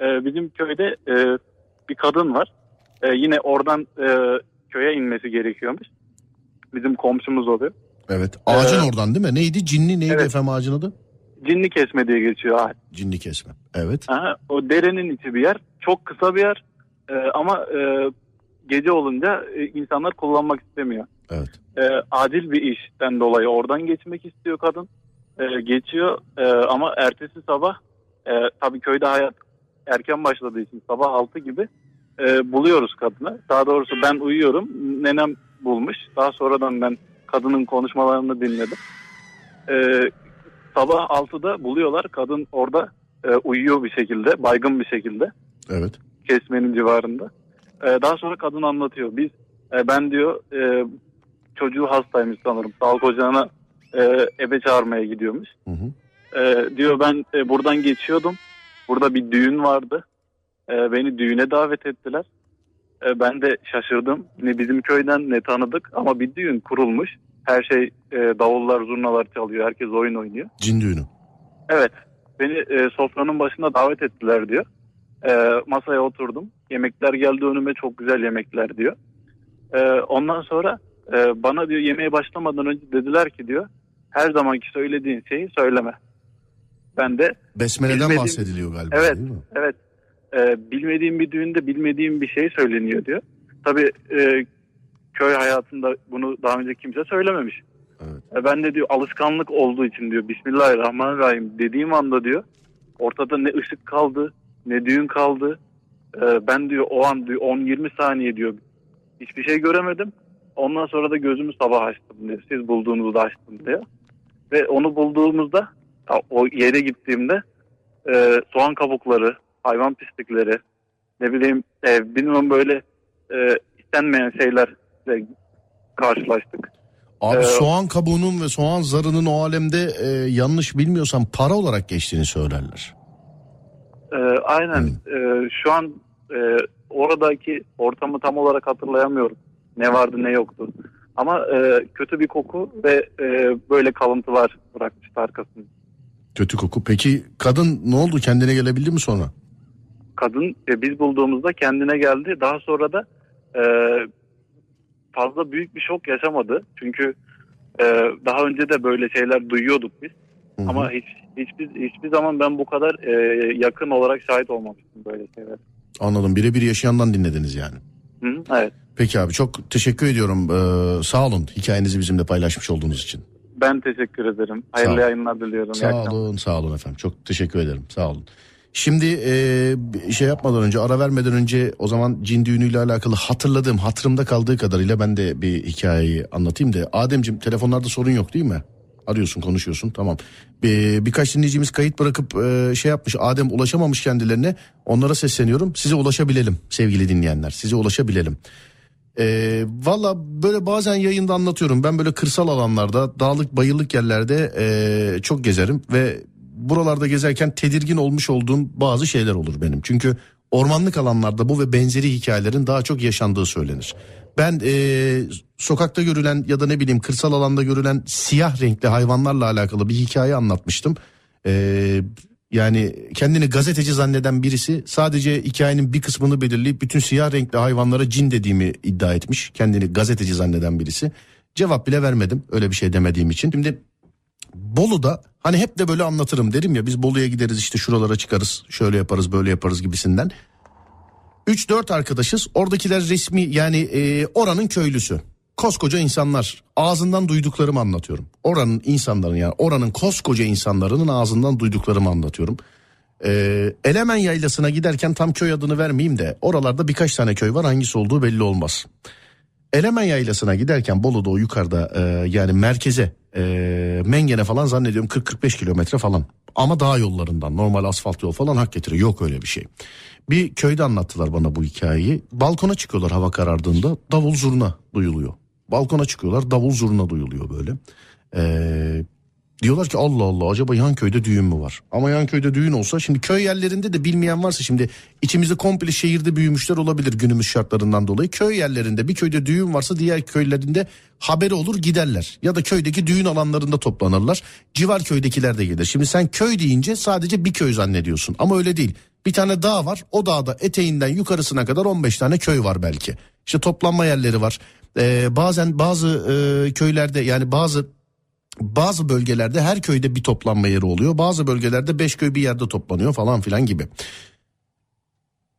[SPEAKER 3] e, bizim köyde e, bir kadın var. E, yine oradan e, köye inmesi gerekiyormuş. Bizim komşumuz oluyor.
[SPEAKER 1] Evet. Ağacın
[SPEAKER 3] Ee,
[SPEAKER 1] oradan değil mi? Neydi? Cinli neydi
[SPEAKER 3] evet.
[SPEAKER 1] efendim ağacın adı?
[SPEAKER 3] Cinli kesme diye geçiyor ağaç.
[SPEAKER 1] Cinli kesme. Evet.
[SPEAKER 3] Aha, o derenin içi bir yer. Çok kısa bir yer. E, ama e, gece olunca e, insanlar kullanmak istemiyor.
[SPEAKER 1] Evet.
[SPEAKER 3] e, acil bir işten dolayı oradan geçmek istiyor kadın. E, geçiyor e, ama ertesi sabah e, tabii köyde hayat erken başladığı için sabah 6 gibi e, buluyoruz kadını. Daha doğrusu ben uyuyorum. Nenem bulmuş. Daha sonradan ben kadının konuşmalarını dinledim. E, sabah 6'da buluyorlar. Kadın orada e, uyuyor bir şekilde. Baygın bir şekilde
[SPEAKER 1] Evet.
[SPEAKER 3] kesmenin civarında. Ee, daha sonra kadın anlatıyor. Biz e, ben diyor e, çocuğu hastaymış sanırım. Sağlık ocağına e, ebe çağırmaya gidiyormuş.
[SPEAKER 1] Hı hı.
[SPEAKER 3] E, diyor ben e, buradan geçiyordum. Burada bir düğün vardı. E, beni düğüne davet ettiler. E, ben de şaşırdım. Ne bizim köyden ne tanıdık ama bir düğün kurulmuş. Her şey e, davullar, zurnalar çalıyor. Herkes oyun oynuyor.
[SPEAKER 1] Cin düğünü.
[SPEAKER 3] Evet. Beni e, sofranın başına davet ettiler diyor. E, masaya oturdum. Yemekler geldi önüme çok güzel yemekler diyor. Ee, ondan sonra e, bana diyor yemeğe başlamadan önce dediler ki diyor her zamanki söylediğin şeyi söyleme. Ben de
[SPEAKER 1] Besmele'den
[SPEAKER 3] Bilmediğim-
[SPEAKER 1] bahsediliyor galiba
[SPEAKER 3] Evet.
[SPEAKER 1] değil mi?
[SPEAKER 3] evet e, bilmediğim bir düğünde bilmediğim bir şey söyleniyor diyor. Tabii e, köy hayatında bunu daha önce kimse söylememiş.
[SPEAKER 1] Evet.
[SPEAKER 3] E, ben de diyor alışkanlık olduğu için diyor Bismillahirrahmanirrahim dediğim anda diyor ortada ne ışık kaldı ne düğün kaldı. E, ben diyor o an diyor 10-20 saniye diyor hiçbir şey göremedim. Ondan sonra da gözümü sabah açtım diyor. Siz bulduğunuzda açtım diyor. Ve onu bulduğumuzda o yere gittiğimde e, soğan kabukları, hayvan pislikleri, ne bileyim e, bilmem böyle e, istenmeyen şeylerle karşılaştık.
[SPEAKER 1] Abi
[SPEAKER 3] Ee,
[SPEAKER 1] soğan kabuğunun ve soğan zarının o alemde e, yanlış bilmiyorsam para olarak geçtiğini söylerler.
[SPEAKER 3] E, aynen e, şu an e, oradaki ortamı tam olarak hatırlayamıyorum. Ne vardı ne yoktu. Ama e, kötü bir koku ve e, böyle kalıntılar bırakmıştı arkasında.
[SPEAKER 1] Kötü koku. Peki kadın ne oldu kendine gelebildi mi sonra?
[SPEAKER 3] Kadın e, biz bulduğumuzda kendine geldi. Daha sonra da e, fazla büyük bir şok yaşamadı. Çünkü e, daha önce de böyle şeyler duyuyorduk biz.
[SPEAKER 1] Hı hı.
[SPEAKER 3] Ama hiç hiçbir hiçbir zaman ben bu kadar e, yakın olarak şahit olmamıştım böyle şeyler.
[SPEAKER 1] Anladım birebir yaşayandan dinlediniz yani.
[SPEAKER 3] Hı, evet.
[SPEAKER 1] Peki abi çok teşekkür ediyorum. Ee, sağ olun hikayenizi bizimle paylaşmış olduğunuz için.
[SPEAKER 3] Ben teşekkür ederim. Hayırlı yayınlar diliyorum.
[SPEAKER 1] Sağ olun, sağ olun efendim. Çok teşekkür ederim. Sağ olun. Şimdi e, şey yapmadan önce, ara vermeden önce o zaman cin düğünüyle alakalı hatırladığım, hatırımda kaldığı kadarıyla ben de bir hikayeyi anlatayım da. Ademciğim telefonlarda sorun yok değil mi? Arıyorsun, konuşuyorsun. Tamam. Bir, birkaç dinleyicimiz kayıt bırakıp e, şey yapmış. Adem ulaşamamış kendilerine. Onlara sesleniyorum. Size ulaşabilelim sevgili dinleyenler. Size ulaşabilelim. Ee, Valla böyle bazen yayında anlatıyorum. Ben böyle kırsal alanlarda, dağlık bayırlık yerlerde ee, çok gezerim ve buralarda gezerken tedirgin olmuş olduğum bazı şeyler olur benim. Çünkü ormanlık alanlarda bu ve benzeri hikayelerin daha çok yaşandığı söylenir. Ben ee, sokakta görülen ya da ne bileyim kırsal alanda görülen siyah renkli hayvanlarla alakalı bir hikaye anlatmıştım. Ee, yani kendini gazeteci zanneden birisi sadece hikayenin bir kısmını belirleyip bütün siyah renkli hayvanlara cin dediğimi iddia etmiş. Kendini gazeteci zanneden birisi. Cevap bile vermedim öyle bir şey demediğim için. Şimdi Bolu'da hani hep de böyle anlatırım derim ya biz Bolu'ya gideriz işte şuralara çıkarız şöyle yaparız böyle yaparız gibisinden. 3-4 arkadaşız oradakiler resmi yani e, oranın köylüsü. Koskoca insanlar ağzından duyduklarımı anlatıyorum. Oranın insanların yani oranın koskoca insanların ağzından duyduklarımı anlatıyorum. Ee, Elemen Yaylası'na giderken tam köy adını vermeyeyim de oralarda birkaç tane köy var hangisi olduğu belli olmaz. Elemen Yaylası'na giderken Bolu'da o yukarıda e, yani merkeze e, Mengen'e falan zannediyorum 40-45 kilometre falan. Ama dağ yollarından normal asfalt yol falan hak getiriyor yok öyle bir şey. Bir köyde anlattılar bana bu hikayeyi. Balkona çıkıyorlar hava karardığında davul zurna duyuluyor. Balkona çıkıyorlar davul zurna duyuluyor böyle. Ee, diyorlar ki Allah Allah acaba yan köyde düğün mü var? Ama yan köyde düğün olsa şimdi köy yerlerinde de bilmeyen varsa şimdi içimizde komple şehirde büyümüşler olabilir günümüz şartlarından dolayı. Köy yerlerinde bir köyde düğün varsa diğer köylerinde haberi olur giderler. Ya da köydeki düğün alanlarında toplanırlar. Civar köydekiler de gelir. Şimdi sen köy deyince sadece bir köy zannediyorsun ama öyle değil. Bir tane dağ var o dağda eteğinden yukarısına kadar 15 tane köy var belki. İşte toplanma yerleri var. Ee, bazen bazı e, köylerde yani bazı bazı bölgelerde her köyde bir toplanma yeri oluyor. Bazı bölgelerde beş köy bir yerde toplanıyor falan filan gibi.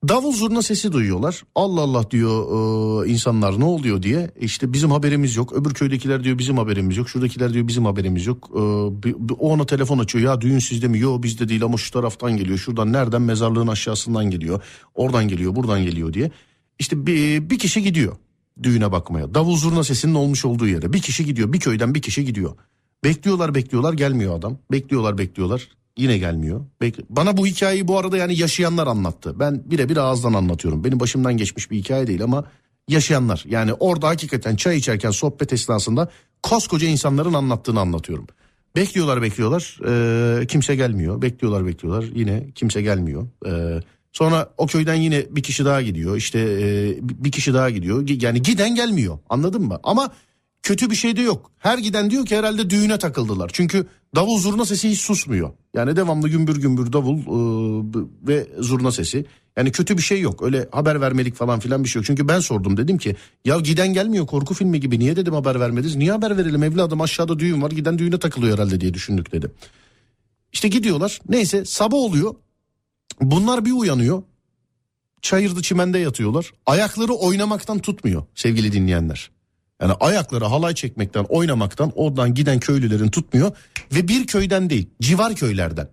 [SPEAKER 1] Davul zurna sesi duyuyorlar. Allah Allah diyor e, insanlar ne oluyor diye. İşte bizim haberimiz yok. Öbür köydekiler diyor bizim haberimiz yok. Şuradakiler diyor bizim haberimiz yok. E, bir- bir- o ona telefon açıyor. Ya düğün sizde mi? Yok bizde değil ama şu taraftan geliyor. Şuradan nereden mezarlığın aşağısından geliyor. Oradan geliyor buradan geliyor diye. İşte bir, bir kişi gidiyor düğüne bakmaya. Davul zurna sesinin olmuş olduğu yere. Bir kişi gidiyor. Bir köyden bir kişi gidiyor. Bekliyorlar bekliyorlar gelmiyor adam. Bekliyorlar bekliyorlar yine gelmiyor. Bek- Bana bu hikayeyi bu arada yani yaşayanlar anlattı. Ben birebir ağızdan anlatıyorum. Benim başımdan geçmiş bir hikaye değil ama yaşayanlar. Yani orada hakikaten çay içerken sohbet esnasında koskoca insanların anlattığını anlatıyorum. Bekliyorlar bekliyorlar eee, kimse gelmiyor. Bekliyorlar bekliyorlar yine kimse gelmiyor. Eee, sonra o köyden yine bir kişi daha gidiyor. İşte eee, bir kişi daha gidiyor. Yani giden gelmiyor anladın mı? Ama kötü bir şey de yok. Her giden diyor ki herhalde düğüne takıldılar. Çünkü davul zurna sesi hiç susmuyor. Yani devamlı gümbür gümbür davul e, ve zurna sesi. Yani kötü bir şey yok. Öyle haber vermelik falan filan bir şey yok. Çünkü ben sordum dedim ki ya giden gelmiyor korku filmi gibi niye dedim haber vermediniz? Niye haber verelim evladım aşağıda düğün var giden düğüne takılıyor herhalde diye düşündük dedi. İşte gidiyorlar neyse sabah oluyor. Bunlar bir uyanıyor. Çayırdı çimende yatıyorlar. Ayakları oynamaktan tutmuyor sevgili dinleyenler. Yani ayakları halay çekmekten oynamaktan oradan giden köylülerin tutmuyor. Ve bir köyden değil civar köylerden.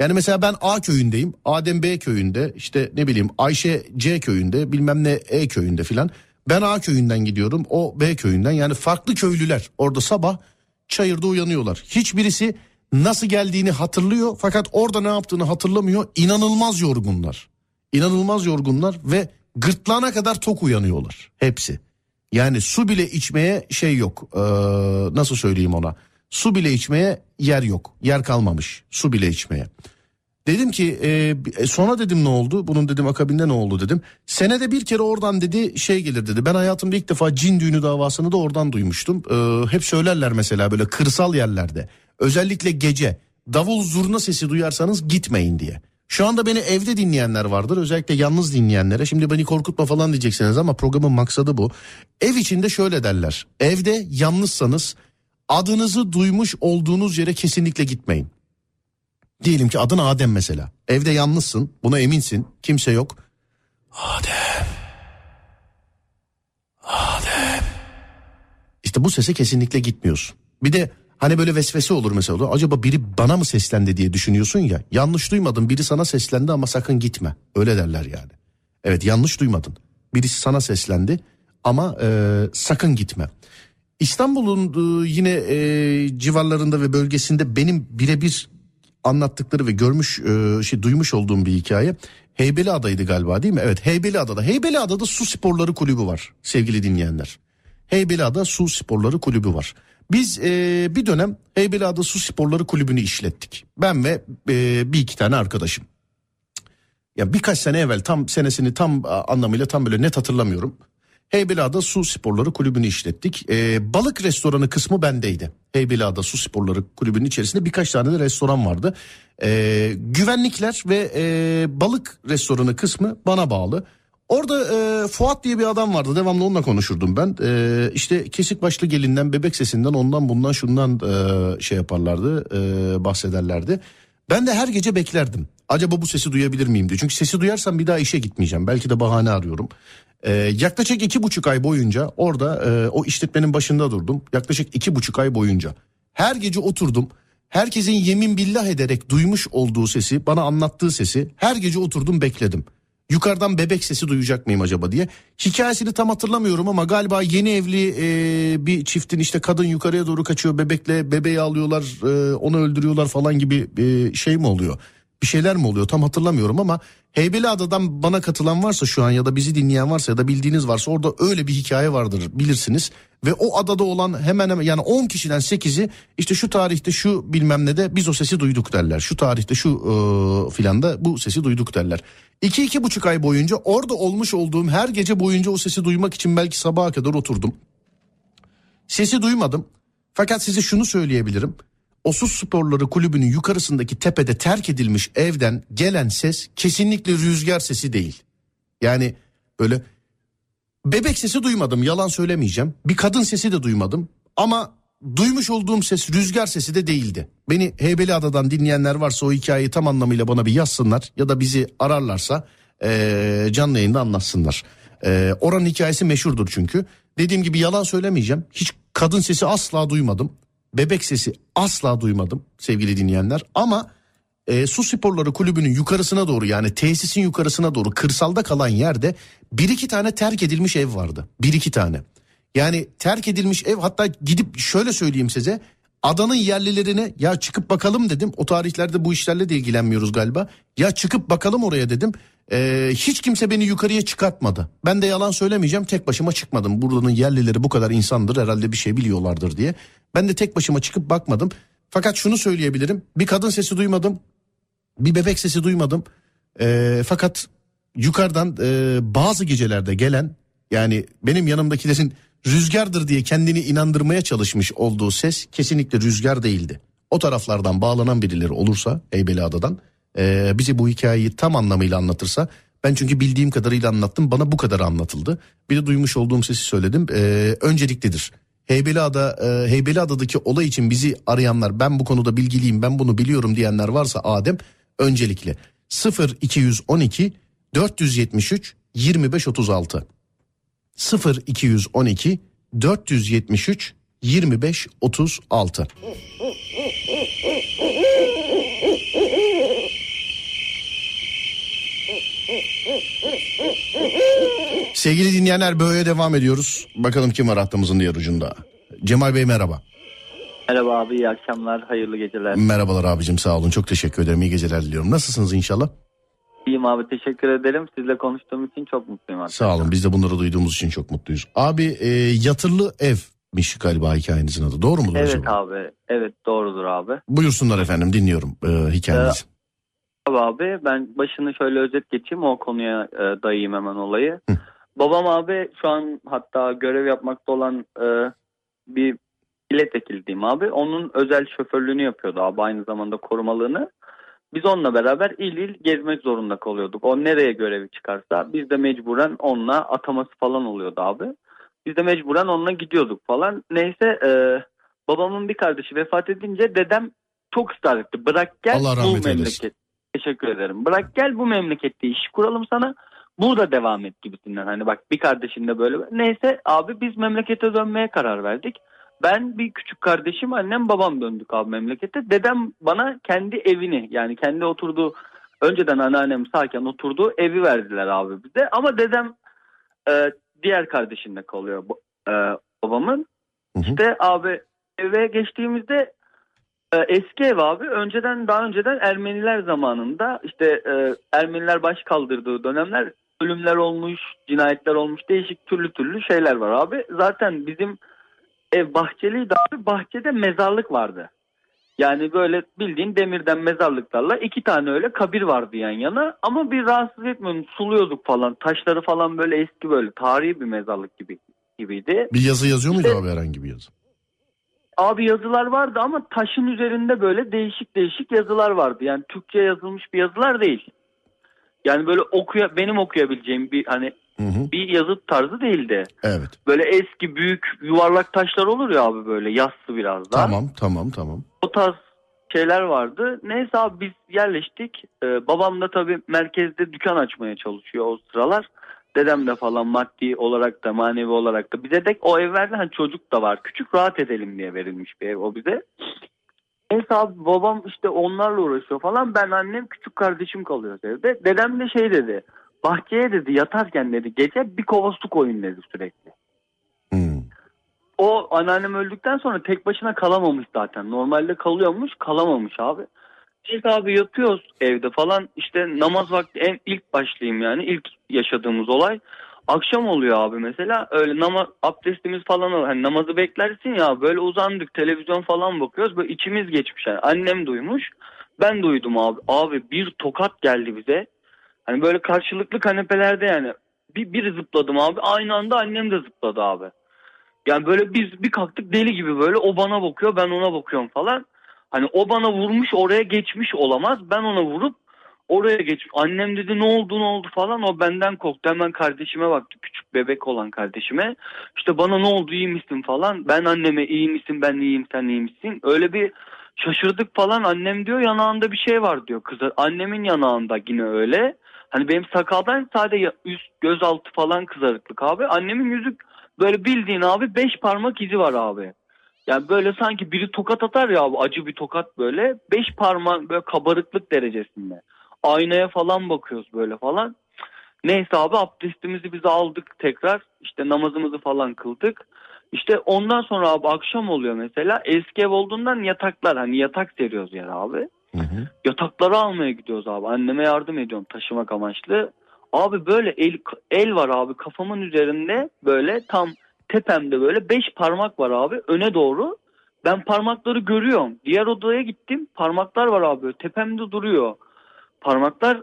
[SPEAKER 1] Yani mesela ben A köyündeyim. Adem B köyünde işte ne bileyim Ayşe C köyünde bilmem ne E köyünde filan. Ben A köyünden gidiyorum o B köyünden yani farklı köylüler orada sabah çayırda uyanıyorlar. Hiçbirisi nasıl geldiğini hatırlıyor fakat orada ne yaptığını hatırlamıyor. İnanılmaz yorgunlar. İnanılmaz yorgunlar ve gırtlağına kadar tok uyanıyorlar hepsi. Yani su bile içmeye şey yok. Ee, nasıl söyleyeyim ona? Su bile içmeye yer yok. Yer kalmamış su bile içmeye. Dedim ki e, sonra dedim ne oldu? Bunun dedim akabinde ne oldu dedim. Senede bir kere oradan dedi şey gelir dedi. Ben hayatımda ilk defa cin düğünü davasını da oradan duymuştum. Ee, hep söylerler mesela böyle kırsal yerlerde. Özellikle gece davul zurna sesi duyarsanız gitmeyin diye. Şu anda beni evde dinleyenler vardır. Özellikle yalnız dinleyenlere. Şimdi beni korkutma falan diyeceksiniz ama programın maksadı bu. Ev içinde şöyle derler. Evde yalnızsanız adınızı duymuş olduğunuz yere kesinlikle gitmeyin. Diyelim ki adın Adem mesela. Evde yalnızsın, buna eminsin, kimse yok. Adem. Adem. İşte bu sese kesinlikle gitmiyorsun. Bir de hani böyle vesvese olur mesela. Acaba biri bana mı seslendi diye düşünüyorsun ya. Yanlış duymadın biri sana seslendi ama sakın gitme. Öyle derler yani. Evet yanlış duymadın. Birisi sana seslendi ama e, sakın gitme. İstanbul'un e, yine e, civarlarında ve bölgesinde benim birebir anlattıkları ve görmüş e, şey duymuş olduğum bir hikaye. Heybeliada'ydı galiba değil mi? Evet Heybeliada'da. Heybeliada'da su sporları kulübü var sevgili dinleyenler. Heybeliada Su Sporları Kulübü var. Biz e, bir dönem Heybeliada Su Sporları Kulübü'nü işlettik. Ben ve e, bir iki tane arkadaşım. Ya birkaç sene evvel tam senesini tam anlamıyla tam böyle net hatırlamıyorum. Heybeliada Su Sporları Kulübü'nü işlettik. Ee, balık restoranı kısmı bendeydi. Heybeliada Su Sporları Kulübü'nün içerisinde birkaç tane de restoran vardı. Ee, güvenlikler ve e, balık restoranı kısmı bana bağlı. Orada e, Fuat diye bir adam vardı. Devamlı onunla konuşurdum ben. E, işte kesik başlı gelinden, bebek sesinden, ondan bundan şundan e, şey yaparlardı, e, bahsederlerdi. Ben de her gece beklerdim. Acaba bu sesi duyabilir miyim diye. Çünkü sesi duyarsam bir daha işe gitmeyeceğim. Belki de bahane arıyorum. Ee, yaklaşık iki buçuk ay boyunca orada e, o işletmenin başında durdum. Yaklaşık iki buçuk ay boyunca. Her gece oturdum. Herkesin yemin billah ederek duymuş olduğu sesi, bana anlattığı sesi her gece oturdum bekledim. Yukarıdan bebek sesi duyacak mıyım acaba diye. Hikayesini tam hatırlamıyorum ama galiba yeni evli e, bir çiftin işte kadın yukarıya doğru kaçıyor bebekle bebeği alıyorlar e, onu öldürüyorlar falan gibi e, şey mi oluyor? Bir şeyler mi oluyor tam hatırlamıyorum ama Heybeliada'dan bana katılan varsa şu an ya da bizi dinleyen varsa ya da bildiğiniz varsa orada öyle bir hikaye vardır bilirsiniz. Ve o adada olan hemen hemen yani 10 kişiden 8'i işte şu tarihte şu bilmem ne de biz o sesi duyduk derler. Şu tarihte şu e, filan da bu sesi duyduk derler. 2 iki, buçuk ay boyunca orada olmuş olduğum her gece boyunca o sesi duymak için belki sabaha kadar oturdum. Sesi duymadım. Fakat size şunu söyleyebilirim. Osus Sporları Kulübü'nün yukarısındaki tepede terk edilmiş evden gelen ses kesinlikle rüzgar sesi değil. Yani böyle bebek sesi duymadım yalan söylemeyeceğim. Bir kadın sesi de duymadım ama duymuş olduğum ses rüzgar sesi de değildi. Beni Heybeliada'dan dinleyenler varsa o hikayeyi tam anlamıyla bana bir yazsınlar ya da bizi ararlarsa ee, canlı yayında anlatsınlar. Ee, oranın hikayesi meşhurdur çünkü. Dediğim gibi yalan söylemeyeceğim. Hiç kadın sesi asla duymadım bebek sesi asla duymadım sevgili dinleyenler ama e, su sporları kulübünün yukarısına doğru yani tesisin yukarısına doğru kırsalda kalan yerde bir iki tane terk edilmiş ev vardı bir iki tane yani terk edilmiş ev hatta gidip şöyle söyleyeyim size adanın yerlilerine ya çıkıp bakalım dedim o tarihlerde bu işlerle de ilgilenmiyoruz galiba ya çıkıp bakalım oraya dedim ee, hiç kimse beni yukarıya çıkartmadı. Ben de yalan söylemeyeceğim tek başıma çıkmadım. Buranın yerlileri bu kadar insandır herhalde bir şey biliyorlardır diye. Ben de tek başıma çıkıp bakmadım. Fakat şunu söyleyebilirim. Bir kadın sesi duymadım. Bir bebek sesi duymadım. Ee, fakat yukarıdan e, bazı gecelerde gelen yani benim yanımdakilerin rüzgardır diye kendini inandırmaya çalışmış olduğu ses kesinlikle rüzgar değildi. O taraflardan bağlanan birileri olursa Heybeliada'dan e, bize bu hikayeyi tam anlamıyla anlatırsa Ben çünkü bildiğim kadarıyla anlattım. Bana bu kadar anlatıldı. Bir de duymuş olduğum sesi söyledim. Ee, önceliklidir. Heybeliada, e, Heybeliada'daki olay için bizi arayanlar ben bu konuda bilgiliyim ben bunu biliyorum diyenler varsa Adem öncelikle 0 212 473 25 36 0 212 473 25 36 Sevgili dinleyenler böyle devam ediyoruz. Bakalım kim var hattımızın diğer ucunda. Cemal Bey merhaba.
[SPEAKER 4] Merhaba abi iyi akşamlar hayırlı geceler.
[SPEAKER 1] Merhabalar abicim sağ olun çok teşekkür ederim iyi geceler diliyorum. Nasılsınız inşallah?
[SPEAKER 4] İyiyim abi teşekkür ederim. Sizle konuştuğum için çok mutluyum abi.
[SPEAKER 1] Sağ olun biz de bunları duyduğumuz için çok mutluyuz. Abi e, yatırlı evmiş galiba hikayenizin adı doğru mudur
[SPEAKER 4] Evet
[SPEAKER 1] acaba?
[SPEAKER 4] abi evet doğrudur abi.
[SPEAKER 1] Buyursunlar efendim dinliyorum e, hikayenizi.
[SPEAKER 4] Abi abi ben başını şöyle özet geçeyim o konuya e, dayayayım hemen olayı.
[SPEAKER 1] Hı.
[SPEAKER 4] Babam abi şu an hatta görev yapmakta olan e, bir milletvekili diyeyim abi. Onun özel şoförlüğünü yapıyordu abi aynı zamanda korumalığını. Biz onunla beraber il il gezmek zorunda kalıyorduk. O nereye görevi çıkarsa biz de mecburen onunla ataması falan oluyordu abi. Biz de mecburen onunla gidiyorduk falan. Neyse e, babamın bir kardeşi vefat edince dedem çok ısrar etti. Bırak gel
[SPEAKER 1] Allah
[SPEAKER 4] bu
[SPEAKER 1] eylesin.
[SPEAKER 4] memleket. Teşekkür ederim. Bırak gel bu memlekette iş kuralım sana. Burada devam et gibisinden. Hani bak bir kardeşin de böyle. Neyse abi biz memlekete dönmeye karar verdik. Ben bir küçük kardeşim annem babam döndük abi memlekete. Dedem bana kendi evini yani kendi oturduğu önceden anneannem sağken oturduğu evi verdiler abi bize. Ama dedem e, diğer kardeşinde kalıyor e, babamın.
[SPEAKER 1] Hı hı.
[SPEAKER 4] İşte abi eve geçtiğimizde e, eski ev abi önceden daha önceden Ermeniler zamanında işte e, Ermeniler baş kaldırdığı dönemler ölümler olmuş, cinayetler olmuş, değişik türlü türlü şeyler var abi. Zaten bizim ev bahçeliydi abi. Bahçede mezarlık vardı. Yani böyle bildiğin demirden mezarlıklarla iki tane öyle kabir vardı yan yana. Ama bir rahatsız etmiyordu. Suluyorduk falan. Taşları falan böyle eski böyle tarihi bir mezarlık gibi gibiydi.
[SPEAKER 1] Bir yazı yazıyor muydu
[SPEAKER 4] İşte-
[SPEAKER 1] abi herhangi bir yazı?
[SPEAKER 4] Abi yazılar vardı ama taşın üzerinde böyle değişik değişik yazılar vardı. Yani Türkçe yazılmış bir yazılar değil. Yani böyle okuya benim okuyabileceğim bir hani
[SPEAKER 1] Hı hı.
[SPEAKER 4] bir yazı tarzı değildi.
[SPEAKER 1] Evet
[SPEAKER 4] Böyle eski büyük yuvarlak taşlar olur ya abi böyle yassı biraz daha.
[SPEAKER 1] tamam tamam tamam.
[SPEAKER 4] O tarz şeyler vardı. Neyse abi biz yerleştik. Ee, babam da tabii merkezde dükkan açmaya çalışıyor o sıralar. Dedem de falan maddi olarak da manevi olarak da. Bize de o ev verdi. Hani çocuk da var. Küçük rahat edelim diye verilmiş bir ev o bize. Neyse abi babam işte onlarla uğraşıyor falan. Ben annem küçük kardeşim kalıyor evde. Dedem de şey dedi. Bahçeye dedi yatarken dedi gece bir kova su koyun dedi sürekli.
[SPEAKER 1] Hmm.
[SPEAKER 4] O anneannem öldükten sonra tek başına kalamamış zaten. Normalde kalıyormuş kalamamış abi. Biz abi yatıyoruz evde falan işte namaz vakti en ilk başlayayım yani ilk yaşadığımız olay. Akşam oluyor abi mesela öyle namaz abdestimiz falan oluyor. Hani namazı beklersin ya böyle uzandık televizyon falan bakıyoruz böyle içimiz geçmiş yani. Annem duymuş ben duydum abi. Abi bir tokat geldi bize. Hani böyle karşılıklı kanepelerde yani bir, bir zıpladım abi aynı anda annem de zıpladı abi. Yani böyle biz bir kalktık deli gibi böyle o bana bakıyor ben ona bakıyorum falan. Hani o bana vurmuş oraya geçmiş olamaz. Ben ona vurup oraya geç. Annem dedi ne oldu ne oldu falan o benden korktu. Hemen kardeşime baktı küçük bebek olan kardeşime. İşte bana ne oldu iyi misin falan. Ben anneme iyi misin ben iyiyim sen iyi misin. Öyle bir şaşırdık falan annem diyor yanağında bir şey var diyor kızı. Annemin yanağında yine öyle. Hani benim sakaldan sadece üst göz altı falan kızarıklık abi. Annemin yüzü böyle bildiğin abi beş parmak izi var abi. Yani böyle sanki biri tokat atar ya abi acı bir tokat böyle. Beş parmak böyle kabarıklık derecesinde. Aynaya falan bakıyoruz böyle falan. Neyse abi abdestimizi biz aldık tekrar. işte namazımızı falan kıldık. İşte ondan sonra abi akşam oluyor mesela. Eski ev olduğundan yataklar hani yatak seriyoruz yer abi.
[SPEAKER 1] Hı.
[SPEAKER 4] Yatakları almaya gidiyoruz abi. Anneme yardım ediyorum taşımak amaçlı. Abi böyle el, el var abi kafamın üzerinde böyle tam tepemde böyle beş parmak var abi öne doğru. Ben parmakları görüyorum. Diğer odaya gittim. Parmaklar var abi tepemde duruyor. Parmaklar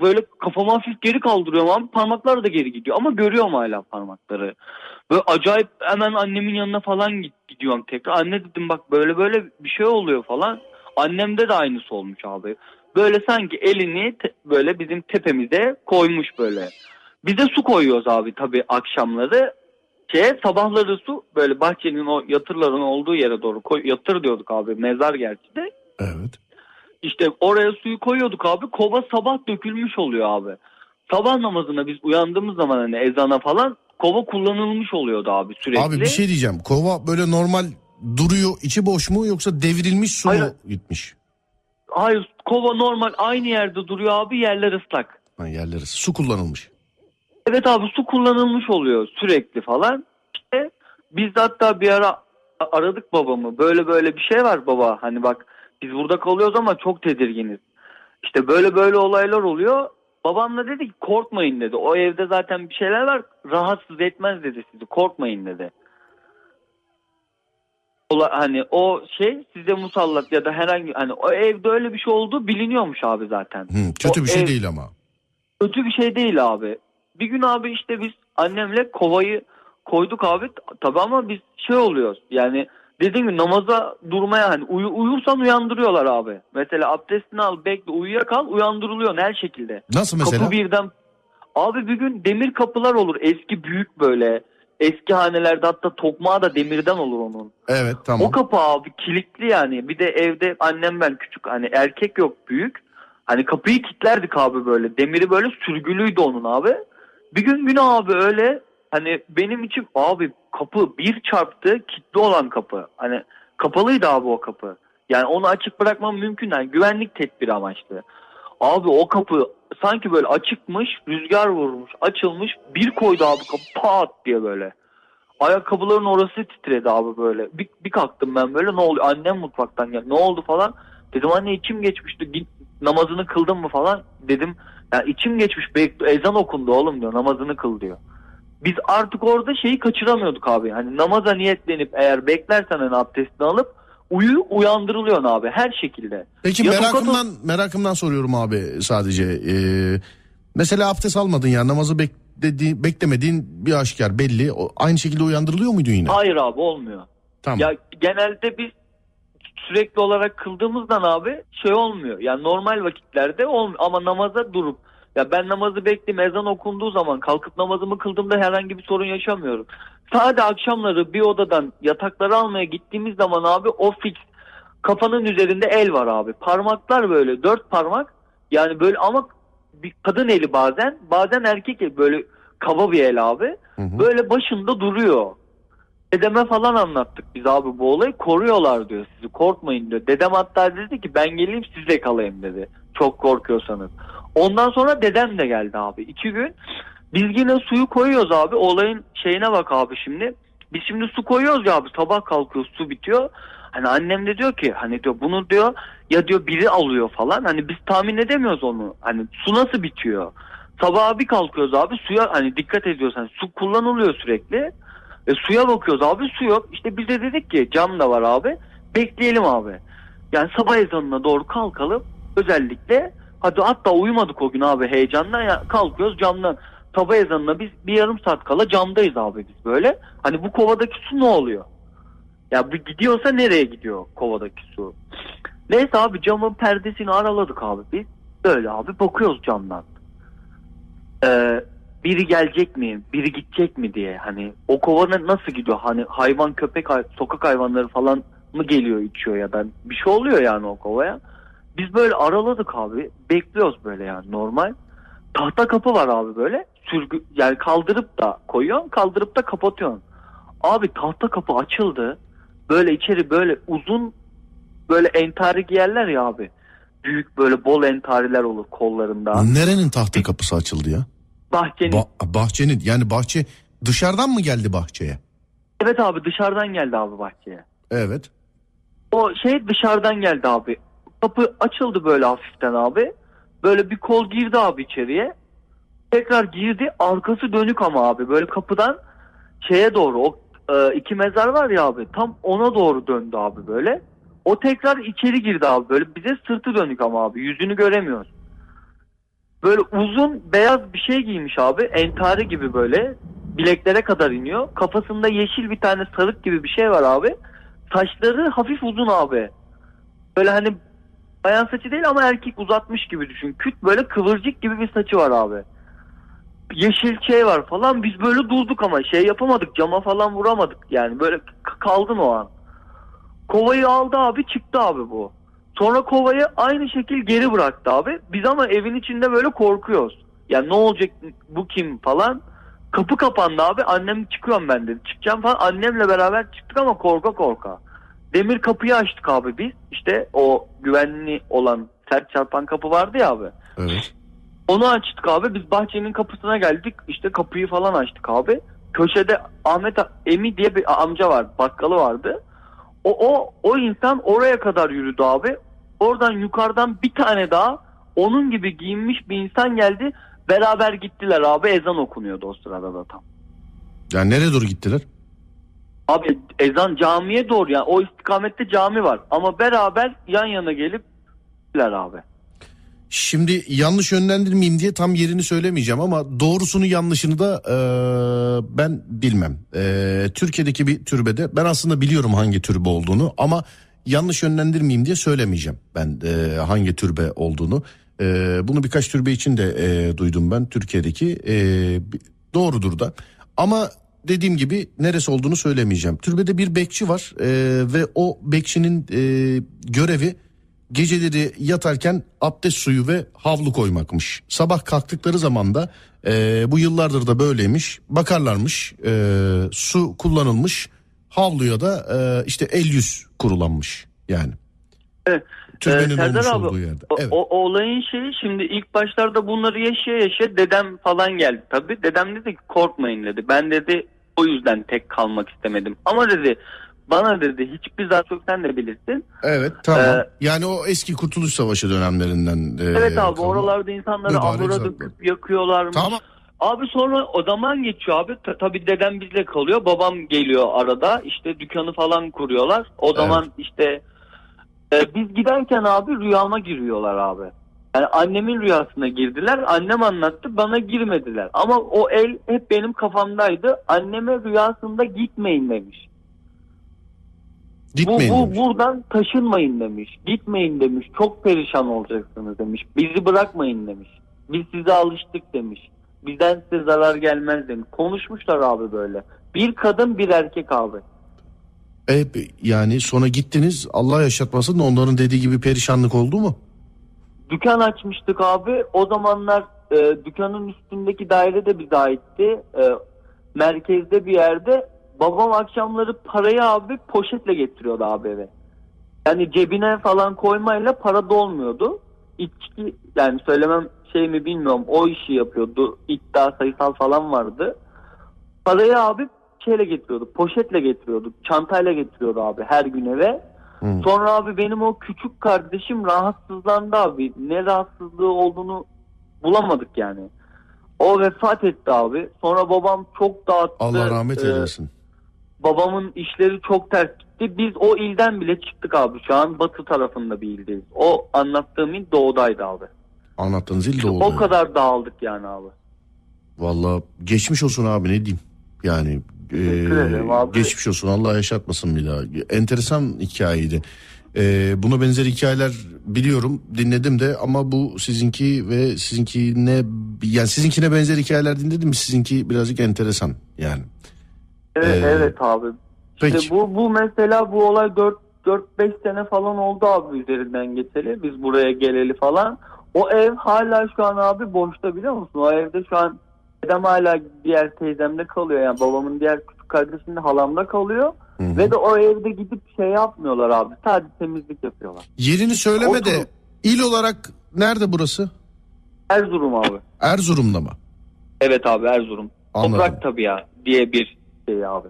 [SPEAKER 4] böyle kafamı hafif geri kaldırıyorum abi. Parmaklar da geri gidiyor ama görüyorum hala parmakları. Böyle acayip hemen annemin yanına falan gidiyorum tekrar. Anne dedim bak böyle böyle bir şey oluyor falan. Annemde de aynısı olmuş abi. böyle sanki elini te- böyle bizim tepemize koymuş böyle. Biz de su koyuyoruz abi tabii akşamları. Şeye, sabahları su böyle bahçenin o yatırların olduğu yere doğru koy, yatır diyorduk abi mezar gerçi de.
[SPEAKER 1] Evet.
[SPEAKER 4] İşte oraya suyu koyuyorduk abi. Kova sabah dökülmüş oluyor abi. Sabah namazına biz uyandığımız zaman hani ezana falan kova kullanılmış oluyordu abi sürekli.
[SPEAKER 1] Abi bir şey diyeceğim. Kova böyle normal duruyor içi boş mu yoksa devrilmiş su mu
[SPEAKER 4] Hayır.
[SPEAKER 1] gitmiş?
[SPEAKER 4] Hayır kova normal aynı yerde duruyor abi yerler ıslak.
[SPEAKER 1] Ha, yerleri su kullanılmış.
[SPEAKER 4] Evet abi su kullanılmış oluyor sürekli falan. İşte biz de hatta bir ara aradık babamı. Böyle böyle bir şey var baba. Hani bak biz burada kalıyoruz ama çok tedirginiz. İşte böyle böyle olaylar oluyor. Babam da dedi ki korkmayın dedi. O evde zaten bir şeyler var. Rahatsız etmez dedi sizi. Korkmayın dedi. Ola, hani o şey size musallat ya da herhangi hani o evde öyle bir şey olduğu biliniyormuş abi zaten.
[SPEAKER 1] Hı, kötü
[SPEAKER 4] O
[SPEAKER 1] bir şey
[SPEAKER 4] ev-
[SPEAKER 1] değil ama.
[SPEAKER 4] kötü bir şey değil abi. Bir gün abi işte biz annemle kovayı koyduk abi tabi ama biz şey oluyoruz yani dediğim gibi namaza durmaya hani uyu, uyursan uyandırıyorlar abi. Mesela abdestini al bekle uyuyakal uyandırılıyorsun her şekilde.
[SPEAKER 1] Nasıl mesela?
[SPEAKER 4] Kapı birden abi bir gün demir kapılar olur eski büyük böyle eski hanelerde hatta tokmağı da demirden olur onun.
[SPEAKER 1] Evet tamam.
[SPEAKER 4] O kapı abi kilitli yani. Bir de evde annem ben küçük hani erkek yok büyük. Hani kapıyı kilitlerdik abi böyle. Demiri böyle sürgülüydü onun abi. Bir gün gün abi öyle hani benim için abi kapı bir çarptı kilitli olan kapı. Hani kapalıydı abi o kapı. Yani onu açık bırakmam mümkün. Yani güvenlik tedbiri amaçlı. Abi o kapı sanki böyle açıkmış, rüzgar vurmuş, açılmış. Bir koydu abi kapı pat diye böyle. Ayakkabıların orası titredi abi böyle. Bir, bir kalktım ben böyle ne oluyor? Annem mutfaktan geldi. Ne oldu falan. Dedim anne içim geçmişti. Git namazını kıldın mı falan. Dedim ya içim geçmiş. Ezan okundu oğlum diyor. Namazını kıl diyor. Biz artık orada şeyi kaçıramıyorduk abi. Hani namaza niyetlenip eğer beklersen hani abdestini alıp uyu uyandırılıyorsun abi her şekilde.
[SPEAKER 1] Peki
[SPEAKER 4] Ya tokat-
[SPEAKER 1] merakımdan merakımdan soruyorum abi sadece. Ee, mesela abdest almadın ya namazı bekledi, beklemediğin bir aşikar belli. O, aynı şekilde uyandırılıyor muydun yine?
[SPEAKER 4] Hayır abi olmuyor.
[SPEAKER 1] Tamam.
[SPEAKER 4] Ya genelde biz sürekli olarak kıldığımızdan abi şey olmuyor. Yani normal vakitlerde olmuyor ama namaza durup ya ben namazı bekleyeyim ezan okunduğu zaman kalkıp namazımı kıldığımda herhangi bir sorun yaşamıyorum. Sadece akşamları bir odadan yatakları almaya gittiğimiz zaman abi o fix kafanın üzerinde el var abi. Parmaklar böyle dört parmak yani böyle ama bir kadın eli bazen bazen erkek eli böyle kaba bir el abi.
[SPEAKER 1] Hı hı.
[SPEAKER 4] Böyle başında duruyor. Dedeme falan anlattık biz abi bu olayı. Koruyorlar diyor sizi korkmayın diyor. Dedem hatta dedi ki ben geleyim sizle kalayım dedi. Çok korkuyorsanız. Ondan sonra dedem de geldi abi. iki gün biz yine suyu koyuyoruz abi. Olayın şeyine bak abi şimdi. Biz şimdi su koyuyoruz ya abi. Sabah kalkıyoruz su bitiyor. Hani annem de diyor ki hani diyor bunu diyor ya diyor biri alıyor falan. Hani biz tahmin edemiyoruz onu. Hani su nasıl bitiyor? Sabah bir kalkıyoruz abi suya hani dikkat ediyoruz. Hani su kullanılıyor sürekli. E, suya bakıyoruz abi su yok. İşte biz de dedik ki cam da var abi. Bekleyelim abi. Yani sabah ezanına doğru kalkalım. Özellikle hadi hatta uyumadık o gün abi heyecandan ya kalkıyoruz camdan. Sabah ezanına biz bir yarım saat kala camdayız abi biz böyle. Hani bu kovadaki su ne oluyor? Ya bu gidiyorsa nereye gidiyor kovadaki su? Neyse abi camın perdesini araladık abi biz. Böyle abi bakıyoruz camdan. Ee, biri gelecek mi, biri gidecek mi diye hani o kova na- nasıl gidiyor hani hayvan köpek sokak hayvanları falan mı geliyor içiyor ya da bir şey oluyor yani o kovaya. Biz böyle araladık abi bekliyoruz böyle yani normal. Tahta kapı var abi böyle sürgü yani kaldırıp da koyuyorsun kaldırıp da kapatıyorsun. Abi tahta kapı açıldı böyle içeri böyle uzun böyle entari giyerler ya abi. Büyük böyle bol entariler olur kollarında.
[SPEAKER 1] Nerenin tahta kapısı açıldı ya?
[SPEAKER 4] Bahçenin
[SPEAKER 1] Ba- bahçenin yani bahçe dışarıdan mı geldi bahçeye?
[SPEAKER 4] Evet abi dışarıdan geldi abi bahçeye.
[SPEAKER 1] Evet.
[SPEAKER 4] O şey dışarıdan geldi abi. Kapı açıldı böyle hafiften abi. Böyle bir kol girdi abi içeriye. Tekrar girdi arkası dönük ama abi böyle kapıdan şeye doğru o e, iki mezar var ya abi tam ona doğru döndü abi böyle. O tekrar içeri girdi abi böyle bize sırtı dönük ama abi yüzünü göremiyoruz. Böyle uzun beyaz bir şey giymiş abi entari gibi böyle bileklere kadar iniyor. Kafasında yeşil bir tane sarık gibi bir şey var abi. Saçları hafif uzun abi. Böyle hani bayan saçı değil ama erkek uzatmış gibi düşün. Küt böyle kıvırcık gibi bir saçı var abi. Yeşil şey var falan biz böyle durduk ama şey yapamadık cama falan vuramadık yani böyle kaldın o an. Kovayı aldı abi çıktı abi bu. Sonra kovayı aynı şekil geri bıraktı abi. Biz ama evin içinde böyle korkuyoruz. Ya ne olacak bu kim falan. Kapı kapandı abi. Annem çıkıyorum ben dedi. Çıkacağım falan. Annemle beraber çıktık ama korka korka. Demir kapıyı açtık abi biz. İşte o güvenli olan sert çarpan kapı vardı ya abi.
[SPEAKER 1] Evet.
[SPEAKER 4] Onu açtık abi. Biz bahçenin kapısına geldik. İşte kapıyı falan açtık abi. Köşede Ahmet Emi diye bir amca var. Bakkalı vardı. O, o, o insan oraya kadar yürüdü abi. Oradan yukarıdan bir tane daha onun gibi giyinmiş bir insan geldi. Beraber gittiler abi. Ezan okunuyordu o sırada da tam.
[SPEAKER 1] Yani nereye doğru gittiler?
[SPEAKER 4] Abi ezan camiye doğru yani o istikamette cami var. Ama beraber yan yana gelip gittiler abi.
[SPEAKER 1] Şimdi yanlış yönlendirmeyeyim diye tam yerini söylemeyeceğim ama doğrusunu yanlışını da e, ben bilmem. E, Türkiye'deki bir türbede ben aslında biliyorum hangi türbe olduğunu ama yanlış yönlendirmeyeyim diye söylemeyeceğim ben e, hangi türbe olduğunu. E, bunu birkaç türbe için de e, duydum ben Türkiye'deki e, doğrudur da ama dediğim gibi neresi olduğunu söylemeyeceğim. Türbede bir bekçi var e, ve o bekçinin e, görevi geceleri yatarken abdest suyu ve havlu koymakmış. Sabah kalktıkları zaman da e, bu yıllardır da böyleymiş. Bakarlarmış e, su kullanılmış havluya da e, işte el yüz kurulanmış yani.
[SPEAKER 4] Evet.
[SPEAKER 1] Türbenin
[SPEAKER 4] Ee,
[SPEAKER 1] olmuş
[SPEAKER 4] abi,
[SPEAKER 1] olduğu yerde. Evet.
[SPEAKER 4] o- o olayın şeyi şimdi ilk başlarda bunları yaşaya yaşaya dedem falan geldi tabii. Dedem dedi ki korkmayın dedi. Ben dedi o yüzden tek kalmak istemedim. Ama dedi bana dedi hiçbir zaman çok sen de bilirsin.
[SPEAKER 1] Evet tamam.
[SPEAKER 4] Ee,
[SPEAKER 1] yani o eski Kurtuluş Savaşı dönemlerinden. e,
[SPEAKER 4] evet abi
[SPEAKER 1] kalma.
[SPEAKER 4] oralarda insanları
[SPEAKER 1] zatlar.
[SPEAKER 4] döküp yakıyorlarmış.
[SPEAKER 1] Tamam.
[SPEAKER 4] Abi sonra o zaman geçiyor abi. Ta- tabii dedem bizle kalıyor. Babam geliyor arada. İşte dükkanı falan kuruyorlar. O zaman işte e, biz giderken abi rüyama giriyorlar abi. Yani annemin rüyasına girdiler. Annem anlattı. Bana girmediler. Ama o el hep benim kafamdaydı. Anneme rüyasında gitmeyin demiş.
[SPEAKER 1] Gitmeyin
[SPEAKER 4] bu, bu
[SPEAKER 1] demiş.
[SPEAKER 4] buradan taşınmayın demiş. Gitmeyin demiş. Çok perişan olacaksınız demiş. Bizi bırakmayın demiş. Biz size alıştık demiş. Bizden size zarar gelmez demiş. Konuşmuşlar abi böyle. Bir kadın bir erkek abi.
[SPEAKER 1] E, yani sonra gittiniz Allah yaşatmasın da onların dediği gibi perişanlık oldu mu?
[SPEAKER 4] Dükkan açmıştık abi. O zamanlar e, dükkanın üstündeki daire de bize aitti. E, merkezde bir yerde. Babam akşamları parayı abi poşetle getiriyordu abi eve. Yani cebine falan koymayla para dolmuyordu. İçki yani söylemem şey mi bilmiyorum o işi yapıyordu. İddia sayısal falan vardı. Parayı abi şeyle getiriyordu. Poşetle getiriyordu. Çantayla getiriyordu abi her gün eve.
[SPEAKER 1] Hı.
[SPEAKER 4] Sonra abi benim o küçük kardeşim rahatsızlandı abi. Ne rahatsızlığı olduğunu bulamadık yani. O vefat etti abi. Sonra babam çok dağıttı.
[SPEAKER 1] Allah rahmet
[SPEAKER 4] Ee,
[SPEAKER 1] eylesin.
[SPEAKER 4] Babamın işleri çok ters gitti. Biz o ilden bile çıktık abi. Şu an batı tarafında bir ildeyiz. O anlattığım il doğudaydı abi.
[SPEAKER 1] Anlattığınız il doğru.
[SPEAKER 4] O kadar dağıldık yani abi.
[SPEAKER 1] Valla geçmiş olsun abi ne diyeyim. Yani e, geçmiş olsun Allah yaşatmasın bir daha. Enteresan hikayeydi. E, buna benzer hikayeler biliyorum dinledim de ama bu sizinki ve sizinkine yani sizinkine benzer hikayeler dinledim sizinki birazcık enteresan yani.
[SPEAKER 4] Evet,
[SPEAKER 1] Ee,
[SPEAKER 4] evet abi. İşte
[SPEAKER 1] peki.
[SPEAKER 4] bu bu mesela bu olay 4 4-5 sene falan oldu abi üzerinden geçeli. Biz buraya geleli falan. O ev hala şu an abi boşta biliyor musun? O evde şu an dedem hala diğer teyzemde kalıyor. Yani babamın diğer küçük kardeşinde halamda kalıyor.
[SPEAKER 1] Hı hı.
[SPEAKER 4] Ve de o evde gidip şey yapmıyorlar abi. Sadece temizlik yapıyorlar.
[SPEAKER 1] Yerini söyleme de il olarak nerede burası?
[SPEAKER 4] Erzurum abi.
[SPEAKER 1] Erzurum'da mı?
[SPEAKER 4] Evet abi Erzurum.
[SPEAKER 1] Anladım.
[SPEAKER 4] Toprak tabii ya diye bir şey abi.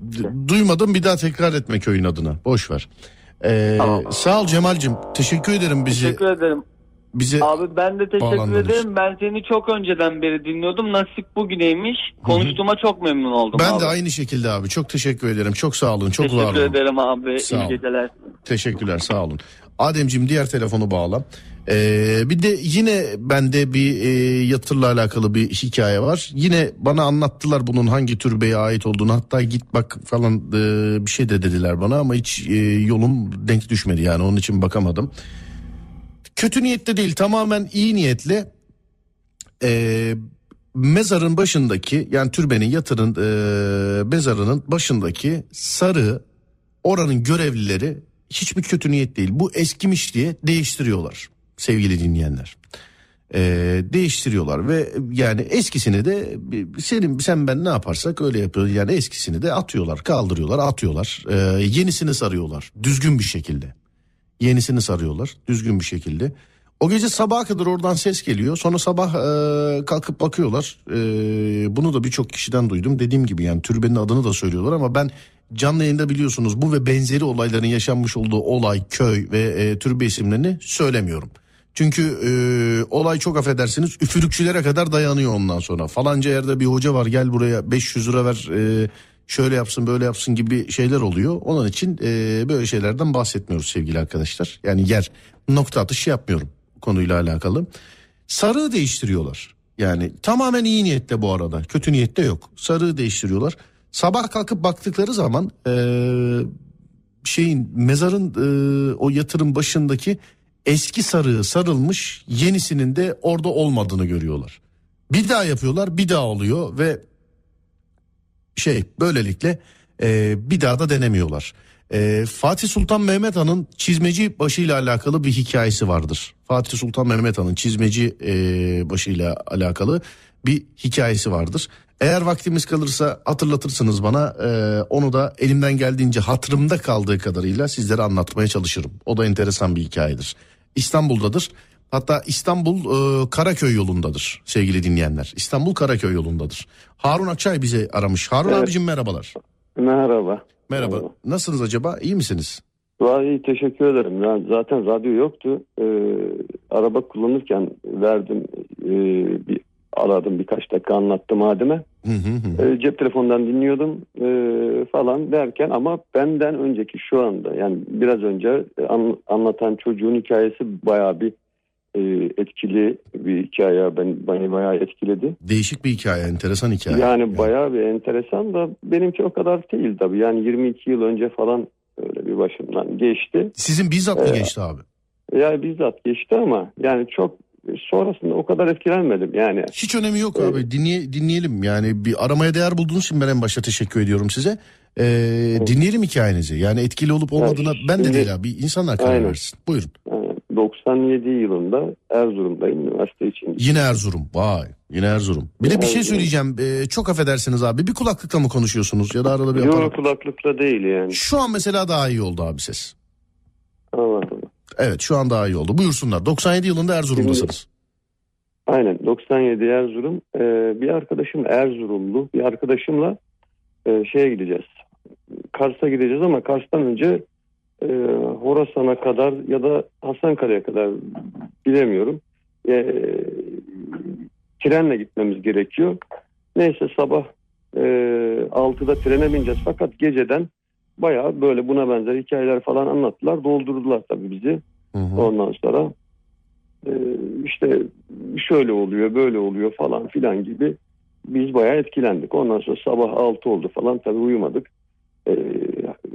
[SPEAKER 1] D- Duymadım bir daha tekrar etme köyün adına. Boş ver. Ee,
[SPEAKER 4] Tamam.
[SPEAKER 1] Sağ ol Cemal'cim. Teşekkür ederim bizi
[SPEAKER 4] Teşekkür ederim.
[SPEAKER 1] bize
[SPEAKER 4] Abi ben de teşekkür ederim. Ben seni çok önceden beri dinliyordum. Nasip bugüneymiş. Konuştuğuma çok memnun oldum
[SPEAKER 1] Ben
[SPEAKER 4] abi.
[SPEAKER 1] de aynı şekilde abi. Çok teşekkür ederim. Çok sağ olun. Çok var
[SPEAKER 4] Teşekkür
[SPEAKER 1] olun.
[SPEAKER 4] ederim abi.
[SPEAKER 1] Sağ.
[SPEAKER 4] İyi geceler.
[SPEAKER 1] Teşekkürler. Sağ olun. Ademciğim diğer telefonu bağla. Ee, bir de yine bende bir e, yatırla alakalı bir hikaye var. Yine bana anlattılar bunun hangi türbeye ait olduğunu. Hatta git bak falan e, bir şey de dediler bana ama hiç e, yolum denk düşmedi yani onun için bakamadım. kötü niyetli değil tamamen iyi niyetli e, mezarın başındaki yani türbenin yatırın e, mezarının başındaki sarı oranın görevlileri hiçbir kötü niyet değil. Bu eskimiş diye değiştiriyorlar sevgili dinleyenler. E, değiştiriyorlar ve yani eskisini de senin sen ben ne yaparsak öyle yapıyoruz. Yani eskisini de atıyorlar kaldırıyorlar atıyorlar E, yenisini sarıyorlar düzgün bir şekilde. Yenisini sarıyorlar düzgün bir şekilde. O gece sabaha kadar oradan ses geliyor. Sonra sabah e, kalkıp bakıyorlar. E, bunu da birçok kişiden duydum. Dediğim gibi yani türbenin adını da söylüyorlar ama ben canlı yayında biliyorsunuz bu ve benzeri olayların yaşanmış olduğu olay, köy ve e, türbe isimlerini söylemiyorum. Çünkü e, olay çok affedersiniz üfürükçülere kadar dayanıyor ondan sonra. Falanca yerde bir hoca var gel buraya 500 lira ver e, şöyle yapsın böyle yapsın gibi şeyler oluyor. Onun için e, böyle şeylerden bahsetmiyoruz sevgili arkadaşlar. Yani yer nokta atışı yapmıyorum konuyla alakalı. Sarığı değiştiriyorlar. Yani tamamen iyi niyetle bu arada. Kötü niyette yok. Sarığı değiştiriyorlar. Sabah kalkıp baktıkları zaman e, şeyin mezarın e, o yatırım başındaki eski sarığı sarılmış yenisinin de orada olmadığını görüyorlar. Bir daha yapıyorlar bir daha oluyor ve şey böylelikle e, bir daha da denemiyorlar. E, Fatih Sultan Mehmet Han'ın çizmeci başıyla alakalı bir hikayesi vardır. Fatih Sultan Mehmet Han'ın çizmeci e, başıyla alakalı bir hikayesi vardır. Eğer vaktimiz kalırsa hatırlatırsınız bana e, onu da elimden geldiğince hatırımda kaldığı kadarıyla sizlere anlatmaya çalışırım. O da enteresan bir hikayedir. İstanbul'dadır. Hatta İstanbul e, Karaköy yolundadır sevgili dinleyenler. İstanbul Karaköy yolundadır. Harun Akçay bize aramış. Harun
[SPEAKER 5] Evet.
[SPEAKER 1] abicim merhabalar.
[SPEAKER 5] Merhaba.
[SPEAKER 1] Merhaba.
[SPEAKER 5] Merhaba.
[SPEAKER 1] Nasılsınız acaba? İyi misiniz?
[SPEAKER 5] Vallahi teşekkür ederim. Ya zaten radyo yoktu. Ee, araba kullanırken verdim ee, bir aradım birkaç dakika anlattım Adem'e. Ee, cep telefonundan dinliyordum ee, falan derken ama benden önceki şu anda yani biraz önce an- anlatan çocuğun hikayesi bayağı bir ee, etkili bir hikaye. Ben, beni bayağı etkiledi.
[SPEAKER 1] Değişik bir hikaye, enteresan hikaye.
[SPEAKER 5] Yani bayağı bir enteresan da benimki o kadar değil tabii. Yani 22 yıl önce falan öyle bir başımdan geçti.
[SPEAKER 1] Sizin bizzat mı
[SPEAKER 5] Ee,
[SPEAKER 1] geçti abi?
[SPEAKER 5] Yani bizzat geçti ama yani çok sonrasında o kadar etkilenmedim. Yani
[SPEAKER 1] Hiç önemi yok
[SPEAKER 5] Evet.
[SPEAKER 1] abi. Dinleye, dinleyelim. Yani bir aramaya değer bulduğunuz için ben en başta teşekkür ediyorum size. Ee, dinleyelim hikayenizi. Yani etkili olup olmadığına ben de değil abi. İnsanlar karar
[SPEAKER 5] Aynen.
[SPEAKER 1] versin. Buyurun.
[SPEAKER 5] e, 97 yılında Erzurum'dayım üniversite için.
[SPEAKER 1] Yine Erzurum. Vay. Yine Erzurum. Bir de bir şey söyleyeceğim. Ee, çok affedersiniz abi. Bir kulaklıkla mı konuşuyorsunuz ya da arada bir
[SPEAKER 5] Yok kulaklıkla değil yani.
[SPEAKER 1] Şu an mesela daha iyi oldu abi ses.
[SPEAKER 5] Anladım.
[SPEAKER 1] Evet şu an daha iyi oldu. Buyursunlar. 97 yılında Erzurum'dasınız.
[SPEAKER 5] Aynen 97 Erzurum. E, bir arkadaşım Erzurumlu. Bir arkadaşımla e, şeye gideceğiz. Kars'a gideceğiz ama Kars'tan önce e, Horasan'a kadar ya da Hasankale'ye kadar bilemiyorum. E, trenle gitmemiz gerekiyor. Neyse sabah e, 6'da trene bineceğiz fakat geceden bayağı böyle buna benzer hikayeler falan anlattılar. Doldurdular tabii bizi.
[SPEAKER 1] Hı hı.
[SPEAKER 5] Ondan sonra e, işte şöyle oluyor böyle oluyor falan filan gibi biz bayağı etkilendik. Ondan sonra sabah 6 oldu falan tabii uyumadık. E,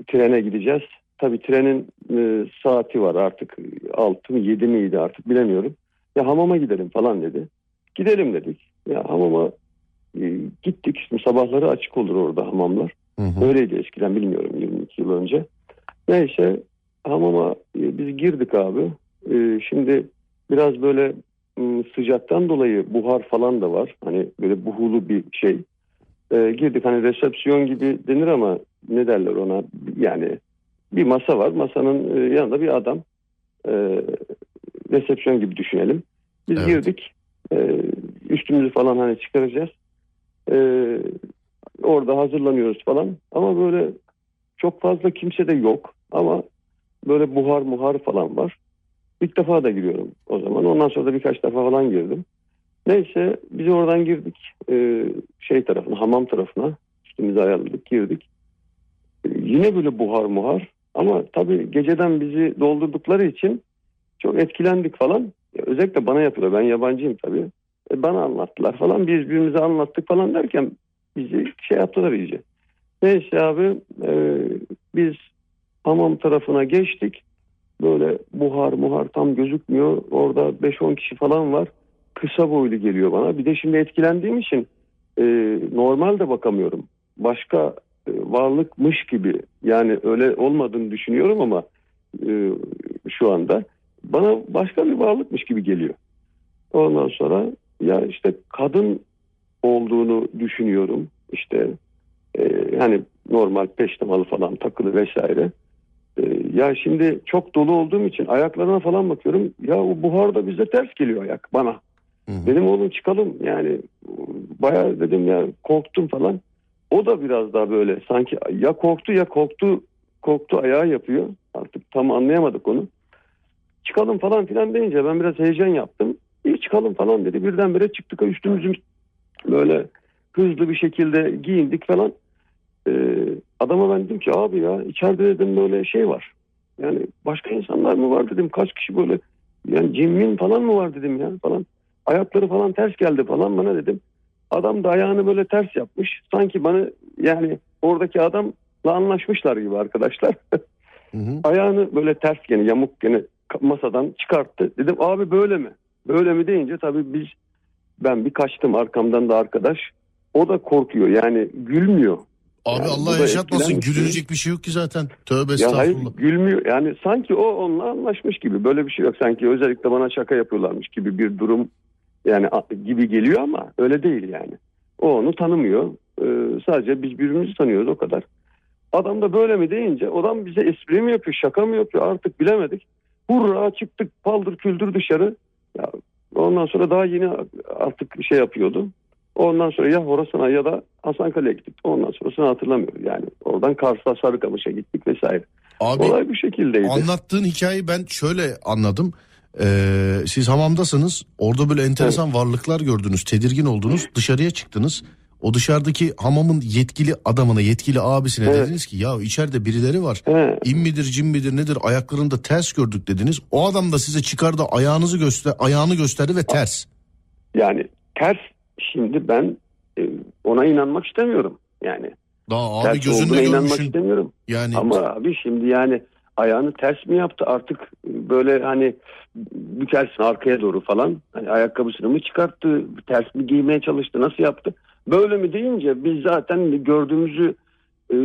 [SPEAKER 5] trene gideceğiz. Tabii trenin e, saati var artık 6 mı 7 miydi artık bilemiyorum. Ya hamama gidelim falan dedi. Gidelim dedik. Ya hamama e, gittik. Şimdi sabahları açık olur orada hamamlar.
[SPEAKER 1] Hı hı.
[SPEAKER 5] Öyleydi eskiden bilmiyorum 22 yıl önce. Neyse hamama e, biz girdik abi. E, şimdi biraz böyle sıcaktan dolayı buhar falan da var. Hani böyle buhulu bir şey. E, girdik hani resepsiyon gibi denir ama ne derler ona yani bir masa var. Masanın yanında bir adam. Resepsiyon gibi düşünelim. Biz
[SPEAKER 1] Evet.
[SPEAKER 5] girdik. Üstümüzü falan hani çıkaracağız. Orada hazırlanıyoruz falan. Ama böyle çok fazla kimse de yok. Ama böyle buhar muhar falan var. İlk defa da giriyorum o zaman. Ondan sonra da birkaç defa falan girdim. Neyse biz oradan girdik. Ee, şey tarafına, hamam tarafına. Üstümüzü ayarladık, girdik. Ee, yine böyle buhar muhar. Ama tabii geceden bizi doldurdukları için çok etkilendik falan. Özellikle bana yapıyorlar. Ben yabancıyım tabii. E, bana anlattılar falan. Biz birbirimize anlattık falan derken bizi şey yaptılar iyice. Neyse abi e, biz hamam tarafına geçtik. Böyle buhar muhar tam gözükmüyor. Orada 5-10 kişi falan var. Kısa boylu geliyor bana. Bir de şimdi etkilendiğim için e, normal de bakamıyorum. Başka e, varlıkmış gibi yani öyle olmadığını düşünüyorum ama e, şu anda bana başka bir varlıkmış gibi geliyor. Ondan sonra ya işte kadın olduğunu düşünüyorum. İşte e, hani normal peştemalı falan takılı vesaire. E, ya şimdi çok dolu olduğum için ayaklarına falan bakıyorum. Ya o buhar da bize ters geliyor ayak bana.
[SPEAKER 1] Hı hı.
[SPEAKER 5] Dedim oğlum çıkalım yani bayağı dedim ya korktum falan. O da biraz daha böyle sanki ya korktu ya korktu korktu ayağı yapıyor. Artık tam anlayamadık onu. Çıkalım falan filan deyince ben biraz heyecan yaptım. İyi çıkalım falan dedi. Birdenbire çıktık üstümüzü böyle hızlı bir şekilde giyindik falan. Adama ben dedim ki abi ya içeride dedim böyle şey var. Yani başka insanlar mı var dedim. Kaç kişi böyle yani cimmin falan mı var dedim ya falan. Ayakları falan ters geldi falan bana dedim. Adam da ayağını böyle ters yapmış. Sanki bana yani oradaki adamla anlaşmışlar gibi arkadaşlar.
[SPEAKER 1] Hı hı.
[SPEAKER 5] ayağını böyle ters gene yamuk gene masadan çıkarttı. Dedim abi böyle mi? Böyle mi deyince tabii biz ben bir kaçtım arkamdan da arkadaş. O da korkuyor yani gülmüyor.
[SPEAKER 1] Abi
[SPEAKER 5] Yani
[SPEAKER 1] Allah yaşatmasın gülünecek bir şey yok ki zaten. Tövbe
[SPEAKER 5] Ya hayır
[SPEAKER 1] estağfurullah.
[SPEAKER 5] gülmüyor. Yani sanki o onunla anlaşmış gibi. Böyle bir şey yok. Sanki özellikle bana şaka yapıyorlarmış gibi bir durum yani gibi geliyor ama öyle değil yani. O onu tanımıyor. Ee, sadece biz birbirimizi tanıyoruz o kadar. Adam da böyle mi deyince adam bize espri mi yapıyor, şaka mı yapıyor artık bilemedik. Hurra çıktık paldır küldür dışarı. Ya, ondan sonra daha yeni artık şey yapıyordu. Ondan sonra ya Horasan'a ya da Hasankale'ye gittik. Ondan sonrasını hatırlamıyorum. Yani oradan Kars'a Sarıkamış'a gittik vesaire.
[SPEAKER 1] Abi
[SPEAKER 5] Olay bu şekildeydi.
[SPEAKER 1] anlattığın hikayeyi ben şöyle anladım. Ee, siz hamamdasınız. Orada böyle enteresan varlıklar gördünüz. Tedirgin oldunuz. Dışarıya çıktınız. O dışarıdaki hamamın yetkili adamına, yetkili abisine
[SPEAKER 5] Evet.
[SPEAKER 1] dediniz ki ya içeride birileri var.
[SPEAKER 5] He,
[SPEAKER 1] İn midir cin midir nedir ayaklarında ters gördük dediniz. O adam da size çıkardı ayağınızı göster ayağını gösterdi ve ters.
[SPEAKER 5] yani ters şimdi ben ona inanmak istemiyorum. Yani
[SPEAKER 1] Daha abi
[SPEAKER 5] ters olduğuna inanmak istemiyorum.
[SPEAKER 1] Yani
[SPEAKER 5] Ama abi şimdi yani ayağını ters mi yaptı artık böyle hani bükersin arkaya doğru falan. Hani ayakkabısını mı çıkarttı, ters mi giymeye çalıştı, nasıl yaptı? Böyle mi deyince biz zaten gördüğümüzü e,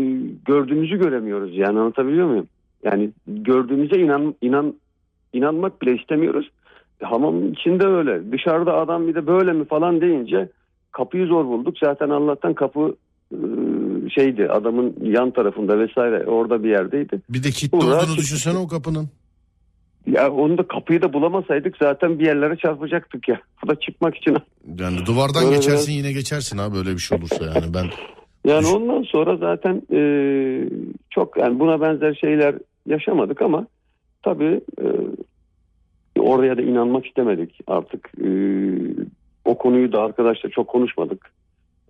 [SPEAKER 5] gördüğümüzü göremiyoruz yani anlatabiliyor muyum? Yani gördüğümüze inan inan inanmak bile istemiyoruz. Hamamın içinde öyle. Dışarıda adam bir de böyle mi falan deyince kapıyı zor bulduk. Zaten Allah'tan kapı e, şeydi adamın yan tarafında vesaire orada bir yerdeydi.
[SPEAKER 1] bir de kilitli
[SPEAKER 5] Uğraş
[SPEAKER 1] olduğunu düşünsene o kapının.
[SPEAKER 5] Ya onu da kapıyı da bulamasaydık zaten bir yerlere çarpacaktık ya. Burada çıkmak için.
[SPEAKER 1] Yani duvardan
[SPEAKER 5] Böyle
[SPEAKER 1] geçersin yine geçersin abi böyle bir şey olursa yani ben
[SPEAKER 5] Yani
[SPEAKER 1] Düş-
[SPEAKER 5] ondan sonra zaten e, çok yani buna benzer şeyler yaşamadık ama tabii e, oraya da inanmak istemedik artık. E, o konuyu da arkadaşlar çok konuşmadık.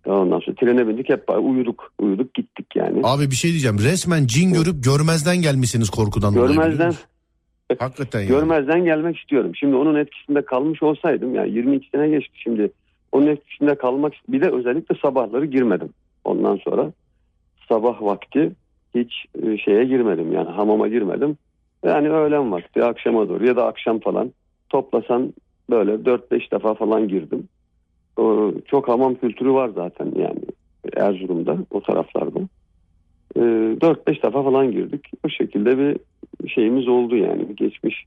[SPEAKER 5] Ondan sonra trene bindik hep uyuduk uyuduk gittik yani.
[SPEAKER 1] Abi bir şey diyeceğim. Resmen cin görüp görmezden gelmişsiniz korkudan
[SPEAKER 5] Görmezden?
[SPEAKER 1] Hakikaten yani.
[SPEAKER 5] görmezden gelmek istiyorum. Şimdi onun etkisinde kalmış olsaydım yani 22 sene geçti şimdi. Onun etkisinde kalmak bir de özellikle sabahları girmedim. Ondan sonra sabah vakti hiç e, şeye girmedim yani hamama girmedim. Yani öğlen vakti akşama doğru ya da akşam falan toplasan böyle 4-5 defa falan girdim. O, çok hamam kültürü var zaten yani Erzurum'da o taraflarda. E, 4-5 defa falan girdik. O şekilde bir şeyimiz oldu yani bir geçmiş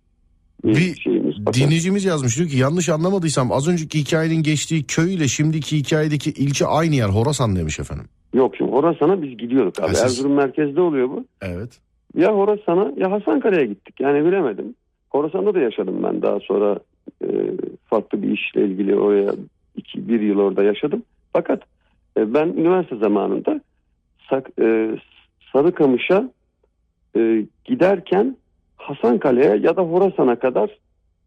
[SPEAKER 5] bir,
[SPEAKER 1] Bir
[SPEAKER 5] şeyimiz.
[SPEAKER 1] Dinleyicimiz yazmış diyor ki yanlış anlamadıysam az önceki hikayenin geçtiği köy ile şimdiki hikayedeki ilçe aynı yer Horasan demiş efendim.
[SPEAKER 5] Yok şimdi Horasan'a biz gidiyorduk abi.
[SPEAKER 1] Siz-
[SPEAKER 5] Erzurum merkezde oluyor bu.
[SPEAKER 1] Evet.
[SPEAKER 5] Ya Horasan'a ya Hasankale'ye gittik. Yani bilemedim. Horasan'da da yaşadım ben daha sonra e, farklı bir işle ilgili oraya iki, bir yıl orada yaşadım. Fakat e, ben üniversite zamanında Sak, e, Sarıkamış'a e, giderken Hasankale'ye ya da Horasan'a kadar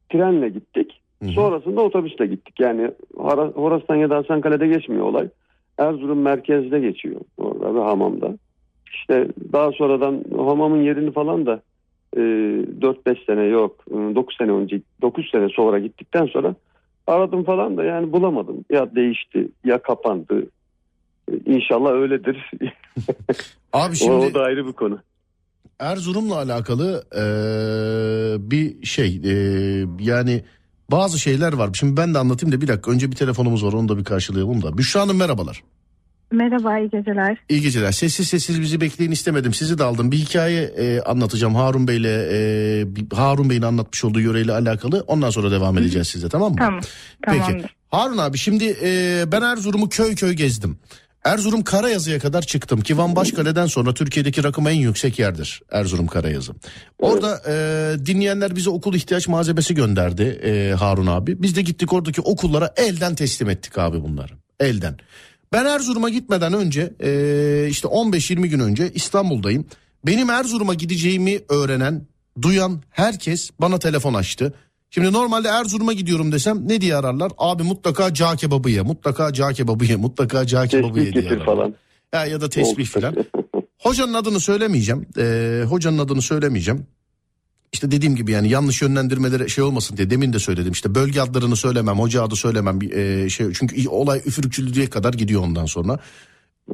[SPEAKER 5] trenle gittik. Sonrasında otobüsle gittik. Yani Hora- Horasan ya da Hasankale'de geçmiyor olay. Erzurum merkezde geçiyor orada ve hamamda. İşte daha sonradan hamamın yerini falan da e, 4-5 sene yok 9 sene önce 9 sene sonra gittikten sonra aradım falan da yani bulamadım. Ya değişti ya kapandı. E, İnşallah öyledir.
[SPEAKER 1] Abi
[SPEAKER 5] o,
[SPEAKER 1] şimdi
[SPEAKER 5] o da ayrı bir konu.
[SPEAKER 1] Erzurum'la alakalı eee, bir şey eee, yani bazı şeyler var. Şimdi ben de anlatayım da bir dakika önce bir telefonumuz var onu da bir karşılayalım da. Büşra Hanım merhabalar.
[SPEAKER 6] Merhaba, iyi geceler.
[SPEAKER 1] İyi geceler. Sessiz sessiz bizi bekleyin istemedim. Sizi de aldım. Bir hikaye e, anlatacağım Harun Bey'le e, Harun Bey'in anlatmış olduğu yöreyle alakalı. Ondan sonra devam edeceğiz size tamam mı?
[SPEAKER 6] Tamam,
[SPEAKER 1] Peki.
[SPEAKER 6] tamamdır.
[SPEAKER 1] Harun abi şimdi e, ben Erzurum'u köy köy gezdim. Erzurum Karayazı'ya kadar çıktım ki Van Başkale'den sonra Türkiye'deki rakım en yüksek yerdir Erzurum Karayazı. Orada e, dinleyenler bize okul ihtiyaç malzemesi gönderdi e, Harun abi. Biz de gittik oradaki okullara elden teslim ettik abi bunları elden. Ben Erzurum'a gitmeden önce e, işte 15-20 gün önce İstanbul'dayım. Benim Erzurum'a gideceğimi öğrenen, duyan herkes bana telefon açtı. Şimdi normalde Erzurum'a gidiyorum desem ne diye ararlar? Abi mutlaka cağ kebabı ye, mutlaka cağ kebabı ye, mutlaka cağ kebabı ye diye ararlar.
[SPEAKER 5] falan.
[SPEAKER 1] Ya, ya da tesbih falan. Hocanın adını söylemeyeceğim. Ee, hocanın adını söylemeyeceğim. İşte dediğim gibi yani yanlış yönlendirmelere şey olmasın diye demin de söyledim. İşte bölge adlarını söylemem, hoca adı söylemem e, şey. Çünkü olay üfürükçülüğe kadar gidiyor ondan sonra.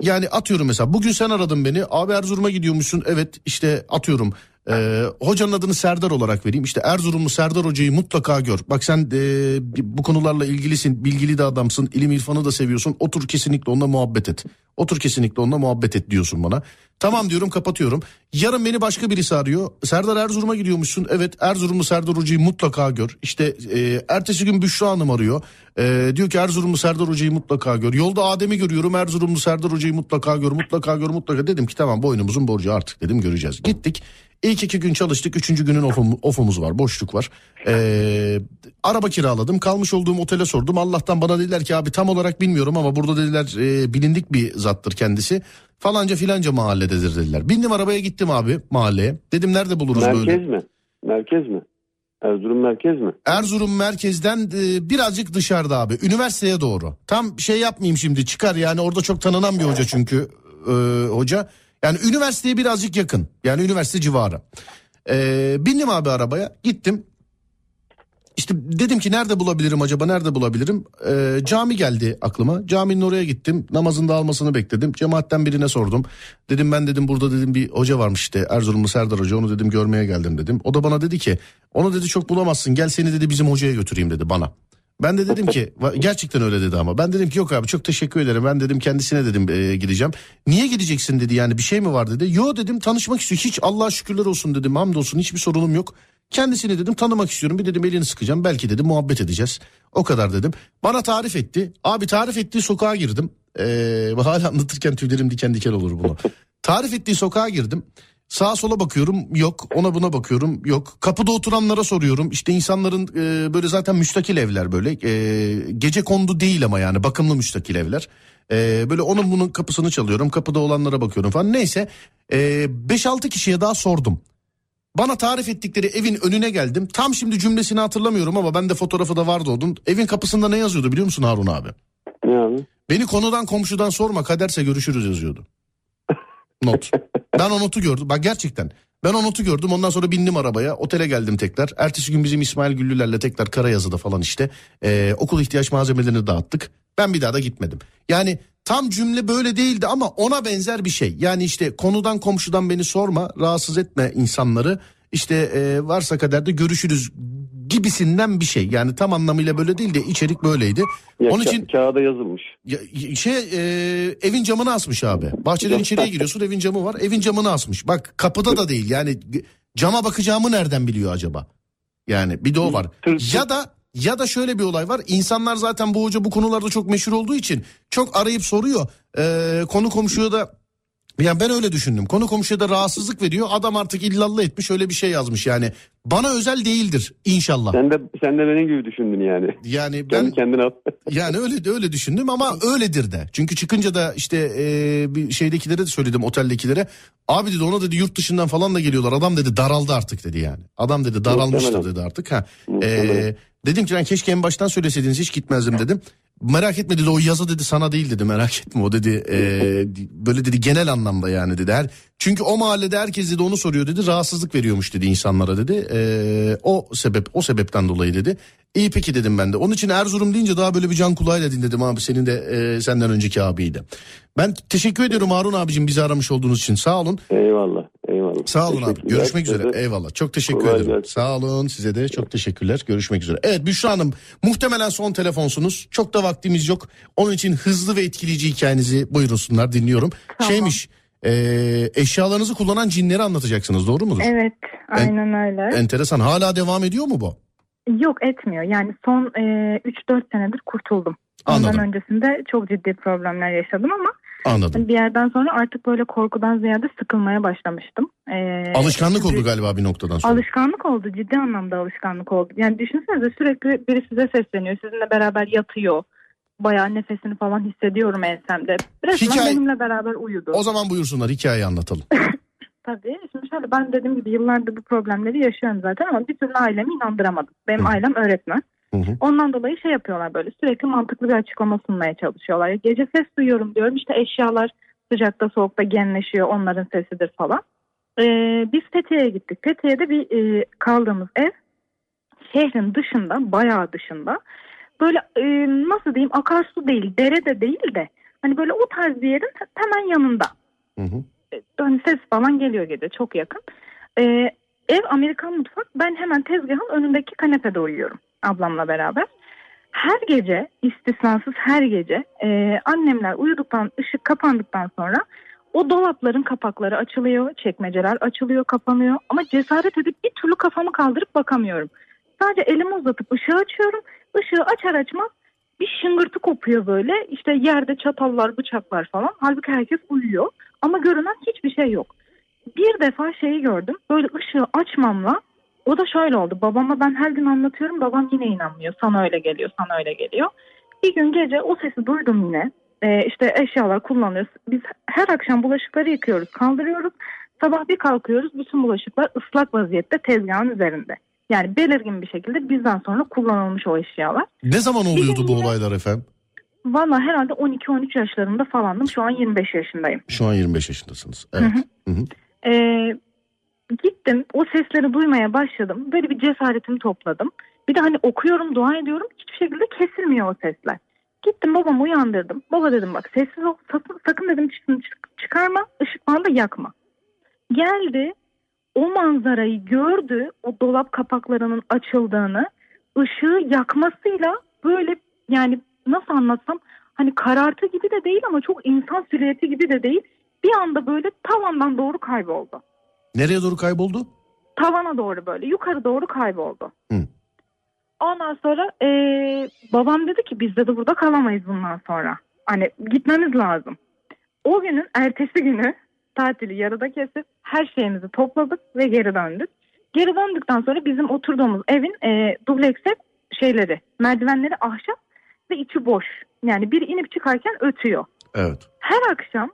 [SPEAKER 1] Yani atıyorum mesela bugün sen aradın beni. Abi Erzurum'a gidiyormuşsun. Evet işte atıyorum. E, hocanın adını Serdar olarak vereyim. İşte Erzurumlu Serdar hocayı mutlaka gör. Bak sen e, bu konularla ilgilisin. Bilgili de adamsın. ilim irfanı da seviyorsun. Otur kesinlikle onunla muhabbet et. Otur kesinlikle onunla muhabbet et diyorsun bana. Tamam diyorum kapatıyorum. Yarın beni başka birisi arıyor. Serdar Erzurum'a gidiyormuşsun. Evet Erzurumlu Serdar Hoca'yı mutlaka gör. İşte e, ertesi gün Büşra Hanım arıyor. E, diyor ki Erzurumlu Serdar Hoca'yı mutlaka gör. Yolda Adem'i görüyorum. Erzurumlu Serdar Hoca'yı mutlaka gör. Mutlaka gör mutlaka. Dedim ki tamam boynumuzun borcu artık dedim göreceğiz. Gittik. İlk iki gün çalıştık. Üçüncü günün ofum, ofumuz var. Boşluk var. E, araba kiraladım. Kalmış olduğum otele sordum. Allah'tan bana dediler ki abi tam olarak bilmiyorum ama burada dediler e, bilindik bir zattır kendisi. Falanca filanca mahallededir dediler. Bindim arabaya gittim abi mahalleye. Dedim nerede buluruz
[SPEAKER 5] Merkez
[SPEAKER 1] böyle?
[SPEAKER 5] mi? Merkez mi? Erzurum merkez mi?
[SPEAKER 1] Erzurum merkezden e, birazcık dışarıda abi. Üniversiteye doğru. Tam şey yapmayayım şimdi çıkar yani orada çok tanınan bir hoca çünkü e, hoca. Yani üniversiteye birazcık yakın. Yani üniversite civarı. E, bindim abi arabaya gittim. İşte dedim ki nerede bulabilirim acaba nerede bulabilirim? E, cami geldi aklıma. Caminin oraya gittim. Namazın da almasını bekledim. Cemaatten birine sordum. Dedim ben dedim burada dedim bir hoca varmış işte Erzurumlu Serdar Hoca onu dedim görmeye geldim dedim. O da bana dedi ki onu dedi çok bulamazsın gel seni dedi bizim hocaya götüreyim dedi bana. Ben de dedim ki gerçekten öyle dedi ama ben dedim ki yok abi çok teşekkür ederim ben dedim kendisine dedim e, gideceğim. Niye gideceksin dedi yani bir şey mi var dedi. Yo dedim tanışmak istiyor hiç Allah'a şükürler olsun dedim hamdolsun hiçbir sorunum yok. Kendisini dedim tanımak istiyorum bir dedim elini sıkacağım belki dedim muhabbet edeceğiz. O kadar dedim. Bana tarif etti. Abi tarif ettiği sokağa girdim. Ee, hala anlatırken tüylerim diken diken olur bunu. tarif ettiği sokağa girdim. Sağa sola bakıyorum yok ona buna bakıyorum yok. Kapıda oturanlara soruyorum işte insanların e, böyle zaten müstakil evler böyle e, gece kondu değil ama yani bakımlı müstakil evler. E, böyle onun bunun kapısını çalıyorum kapıda olanlara bakıyorum falan neyse e, 5-6 kişiye daha sordum. Bana tarif ettikleri evin önüne geldim. Tam şimdi cümlesini hatırlamıyorum ama bende fotoğrafı da vardı onun. Evin kapısında ne yazıyordu biliyor musun Harun abi?
[SPEAKER 5] Ne abi?
[SPEAKER 1] Beni konudan komşudan sorma kaderse görüşürüz yazıyordu. Not. Ben o notu gördüm. Bak gerçekten. Ben o notu gördüm. Ondan sonra bindim arabaya. Otele geldim tekrar. Ertesi gün bizim İsmail Güllülerle tekrar Karayazı'da falan işte ee, okul ihtiyaç malzemelerini dağıttık. Ben bir daha da gitmedim. Yani tam cümle böyle değildi ama ona benzer bir şey. Yani işte konudan komşudan beni sorma, rahatsız etme insanları. İşte ee, varsa kadar da görüşürüz gibisinden bir şey. Yani tam anlamıyla böyle değil de içerik böyleydi.
[SPEAKER 5] Ya,
[SPEAKER 1] Onun için
[SPEAKER 5] kağıda yazılmış.
[SPEAKER 1] ya, şey e, evin camını asmış abi. Bahçeden içeriye giriyorsun evin camı var. Evin camını asmış. Bak kapıda da değil yani cama bakacağımı nereden biliyor acaba? Yani bir de o var. Ya da ya da şöyle bir olay var. İnsanlar zaten bu hoca bu konularda çok meşhur olduğu için çok arayıp soruyor. Ee, konu komşuya da yani ben öyle düşündüm. Konu komşuya da rahatsızlık veriyor. Adam artık illallah etmiş öyle bir şey yazmış yani. Bana özel değildir inşallah.
[SPEAKER 5] Sen de sen de benim gibi düşündün yani.
[SPEAKER 1] Yani ben
[SPEAKER 5] Kendi kendine al.
[SPEAKER 1] yani öyle de öyle düşündüm ama öyledir de. Çünkü çıkınca da işte e, bir şeydekilere de söyledim oteldekilere. Abi dedi ona dedi yurt dışından falan da geliyorlar. Adam dedi daraldı artık dedi yani. Adam dedi daralmıştır dedi artık. Ha. E, dedim ki ben keşke en baştan söyleseydiniz hiç gitmezdim dedim. Merak etme dedi o yazı dedi sana değil dedi merak etme o dedi e, böyle dedi genel anlamda yani dedi. Her, çünkü o mahallede herkes dedi onu soruyor dedi rahatsızlık veriyormuş dedi insanlara dedi. E, o sebep o sebepten dolayı dedi. İyi peki dedim ben de. Onun için Erzurum deyince daha böyle bir can kulağıyla dinledim abi. Senin de e, senden önceki abiydi. Ben teşekkür ediyorum Harun abicim bizi aramış olduğunuz için. Sağ olun.
[SPEAKER 5] Eyvallah. Abi.
[SPEAKER 1] Sağ olun abi. Görüşmek üzere. Eyvallah. Çok teşekkür
[SPEAKER 5] Kolay
[SPEAKER 1] ederim.
[SPEAKER 5] gelsin.
[SPEAKER 1] Sağ olun. Size de çok teşekkürler. Görüşmek üzere. Evet Büşra Hanım muhtemelen son telefonsunuz. Çok da vaktimiz yok. Onun için hızlı ve etkileyici hikayenizi buyursunlar dinliyorum.
[SPEAKER 6] Tamam.
[SPEAKER 1] Şeymiş e, eşyalarınızı kullanan cinleri anlatacaksınız doğru mudur?
[SPEAKER 6] Evet, aynen öyle.
[SPEAKER 1] Enteresan. Hala devam ediyor mu bu?
[SPEAKER 6] Yok etmiyor. Yani son e, 3-4 senedir kurtuldum. Ondan
[SPEAKER 1] Anladım.
[SPEAKER 6] öncesinde çok ciddi problemler yaşadım ama
[SPEAKER 1] Anladım.
[SPEAKER 6] bir yerden sonra artık böyle korkudan ziyade sıkılmaya başlamıştım. E,
[SPEAKER 1] Alışkanlık oldu galiba bir noktadan sonra.
[SPEAKER 6] Alışkanlık oldu. Ciddi anlamda alışkanlık oldu. Yani düşünsenize sürekli biri size sesleniyor. Sizinle beraber yatıyor. Bayağı nefesini falan hissediyorum ensemde. Resmen
[SPEAKER 1] Hikaye-
[SPEAKER 6] benimle beraber uyudu.
[SPEAKER 1] O zaman buyursunlar hikayeyi anlatalım.
[SPEAKER 6] Tabii. Şimdi şöyle ben dediğim gibi yıllardır bu problemleri yaşıyorum zaten ama bir türlü ailemi inandıramadım. Benim
[SPEAKER 1] Hı.
[SPEAKER 6] ailem öğretmen.
[SPEAKER 1] Hı hı.
[SPEAKER 6] Ondan dolayı şey yapıyorlar böyle sürekli mantıklı bir açıklama sunmaya çalışıyorlar. Gece ses duyuyorum diyorum işte eşyalar sıcakta soğukta genleşiyor onların sesidir falan. Ee, biz Fethiye'ye gittik. Fethiye'de bir e, kaldığımız ev şehrin dışında bayağı dışında böyle e, nasıl diyeyim akarsu değil dere de değil de hani böyle o tarz bir yerin hemen yanında
[SPEAKER 1] Hı hı.
[SPEAKER 6] hani ses falan geliyor gece çok yakın. Ee, ev Amerikan mutfak. Ben hemen tezgahın önündeki kanepede uyuyorum ablamla beraber. Her gece istisnasız her gece e, annemler uyuduktan ışık kapandıktan sonra o dolapların kapakları açılıyor, çekmeceler açılıyor, kapanıyor ama cesaret edip bir türlü kafamı kaldırıp bakamıyorum. Sadece elimi uzatıp ışığı açıyorum. Işığı açar açmaz bir şıngırtı kopuyor böyle. İşte yerde çatallar, bıçaklar falan. Halbuki herkes uyuyor. Ama görünen hiçbir şey yok. Bir defa şeyi gördüm. Böyle ışığı açmamla o da şöyle oldu. Babama ben her gün anlatıyorum. Babam yine inanmıyor. Sana öyle geliyor, sana öyle geliyor. Bir gün gece o sesi duydum yine. Ee, işte eşyalar kullanıyoruz. Biz her akşam bulaşıkları yıkıyoruz, kaldırıyoruz. Sabah bir kalkıyoruz. Bütün bulaşıklar ıslak vaziyette tezgahın üzerinde. Yani belirgin bir şekilde bizden sonra kullanılmış o eşyalar.
[SPEAKER 1] Ne zaman oluyordu bu olaylar efendim?
[SPEAKER 6] Valla herhalde 12-13 yaşlarında falandım. Şu an 25 yaşındayım.
[SPEAKER 1] Şu an 25 yaşındasınız. Evet. Hı hı.
[SPEAKER 6] Ee, gittim o sesleri duymaya başladım. Böyle bir cesaretimi topladım. Bir de hani okuyorum, dua ediyorum. Hiçbir şekilde kesilmiyor o sesler. Gittim babamı uyandırdım. Baba dedim bak sessiz ol. Sakın, sakın dedim çık- çık- çıkarma. ışık da yakma. Geldi. O manzarayı gördü. O dolap kapaklarının açıldığını. ışığı yakmasıyla böyle yani nasıl anlatsam hani karartı gibi de değil ama çok insan silüeti gibi de değil. Bir anda böyle tavandan doğru kayboldu.
[SPEAKER 1] Nereye doğru kayboldu?
[SPEAKER 6] Tavana doğru böyle yukarı doğru kayboldu.
[SPEAKER 1] Hı.
[SPEAKER 6] Ondan sonra eee, babam dedi ki biz de burada kalamayız bundan sonra. Hani gitmemiz lazım. O günün ertesi günü tatili yarıda kesip her şeyimizi topladık ve geri döndük. Geri döndükten sonra bizim oturduğumuz evin eee dubleks ev şeyleri merdivenleri ahşap ve içi boş. Yani biri inip çıkarken ötüyor.
[SPEAKER 1] Evet.
[SPEAKER 6] Her akşam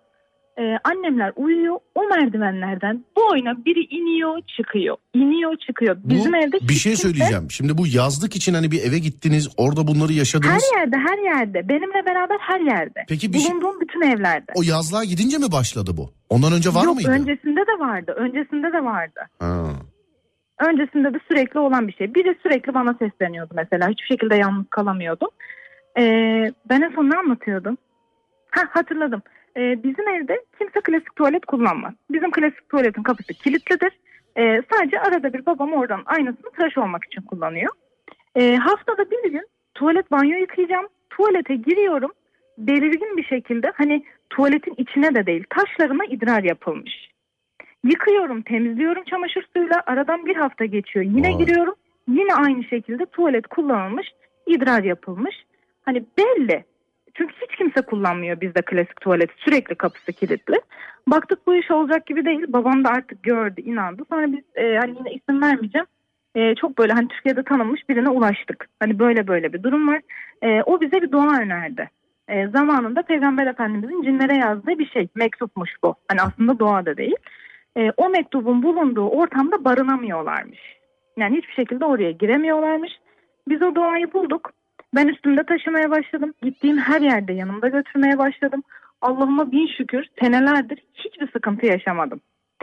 [SPEAKER 6] e, annemler uyuyor. O merdivenlerden bu oyuna biri iniyor çıkıyor. iniyor çıkıyor. Bizim
[SPEAKER 1] bu,
[SPEAKER 6] evde
[SPEAKER 1] bir şey
[SPEAKER 6] kimse-
[SPEAKER 1] söyleyeceğim. Şimdi bu yazlık için hani bir eve gittiniz, orada bunları yaşadınız.
[SPEAKER 6] Her yerde her yerde. Benimle beraber her yerde.
[SPEAKER 1] Peki bir şey-
[SPEAKER 6] Bulunduğum bütün evlerde.
[SPEAKER 1] O yazlığa gidince mi başladı bu? Ondan önce var
[SPEAKER 6] Yok
[SPEAKER 1] mıydı?
[SPEAKER 6] öncesinde de vardı. Öncesinde de vardı.
[SPEAKER 1] Ha.
[SPEAKER 6] Öncesinde de sürekli olan bir şey. Biri sürekli bana sesleniyordu mesela. Hiçbir şekilde yalnız kalamıyordum. Ee, ben en son ne anlatıyordum? Ha hatırladım. Ee, bizim evde kimse klasik tuvalet kullanmaz. Bizim klasik tuvaletin kapısı kilitlidir. Ee, sadece arada bir babam oradan aynasını tıraş olmak için kullanıyor. Ee, haftada bir gün tuvalet banyo yıkayacağım. Tuvalete giriyorum. Belirgin bir şekilde hani tuvaletin içine de değil taşlarına idrar yapılmış. Yıkıyorum, temizliyorum çamaşır suyuyla. Aradan bir hafta geçiyor. Yine
[SPEAKER 1] Vay.
[SPEAKER 6] giriyorum. Yine aynı şekilde tuvalet kullanılmış, idrar yapılmış. Hani belli. Çünkü hiç kimse kullanmıyor bizde klasik tuvalet. Sürekli kapısı kilitli. Baktık bu iş olacak gibi değil. Babam da artık gördü, inandı. Sonra biz e, hani yine isim vermeyeceğim. E, çok böyle hani Türkiye'de tanınmış birine ulaştık. Hani böyle böyle bir durum var. E, o bize bir dua önerdi. E, zamanında Peygamber Efendimizin cinlere yazdığı bir şey. Mektupmuş bu. Hani aslında dua da değil. E, o mektubun bulunduğu ortamda barınamıyorlarmış. Yani hiçbir şekilde oraya giremiyorlarmış. Biz o duayı bulduk. Ben üstümde taşımaya başladım. Gittiğim her yerde yanımda götürmeye başladım. Allah'ıma bin şükür senelerdir hiçbir sıkıntı yaşamadım.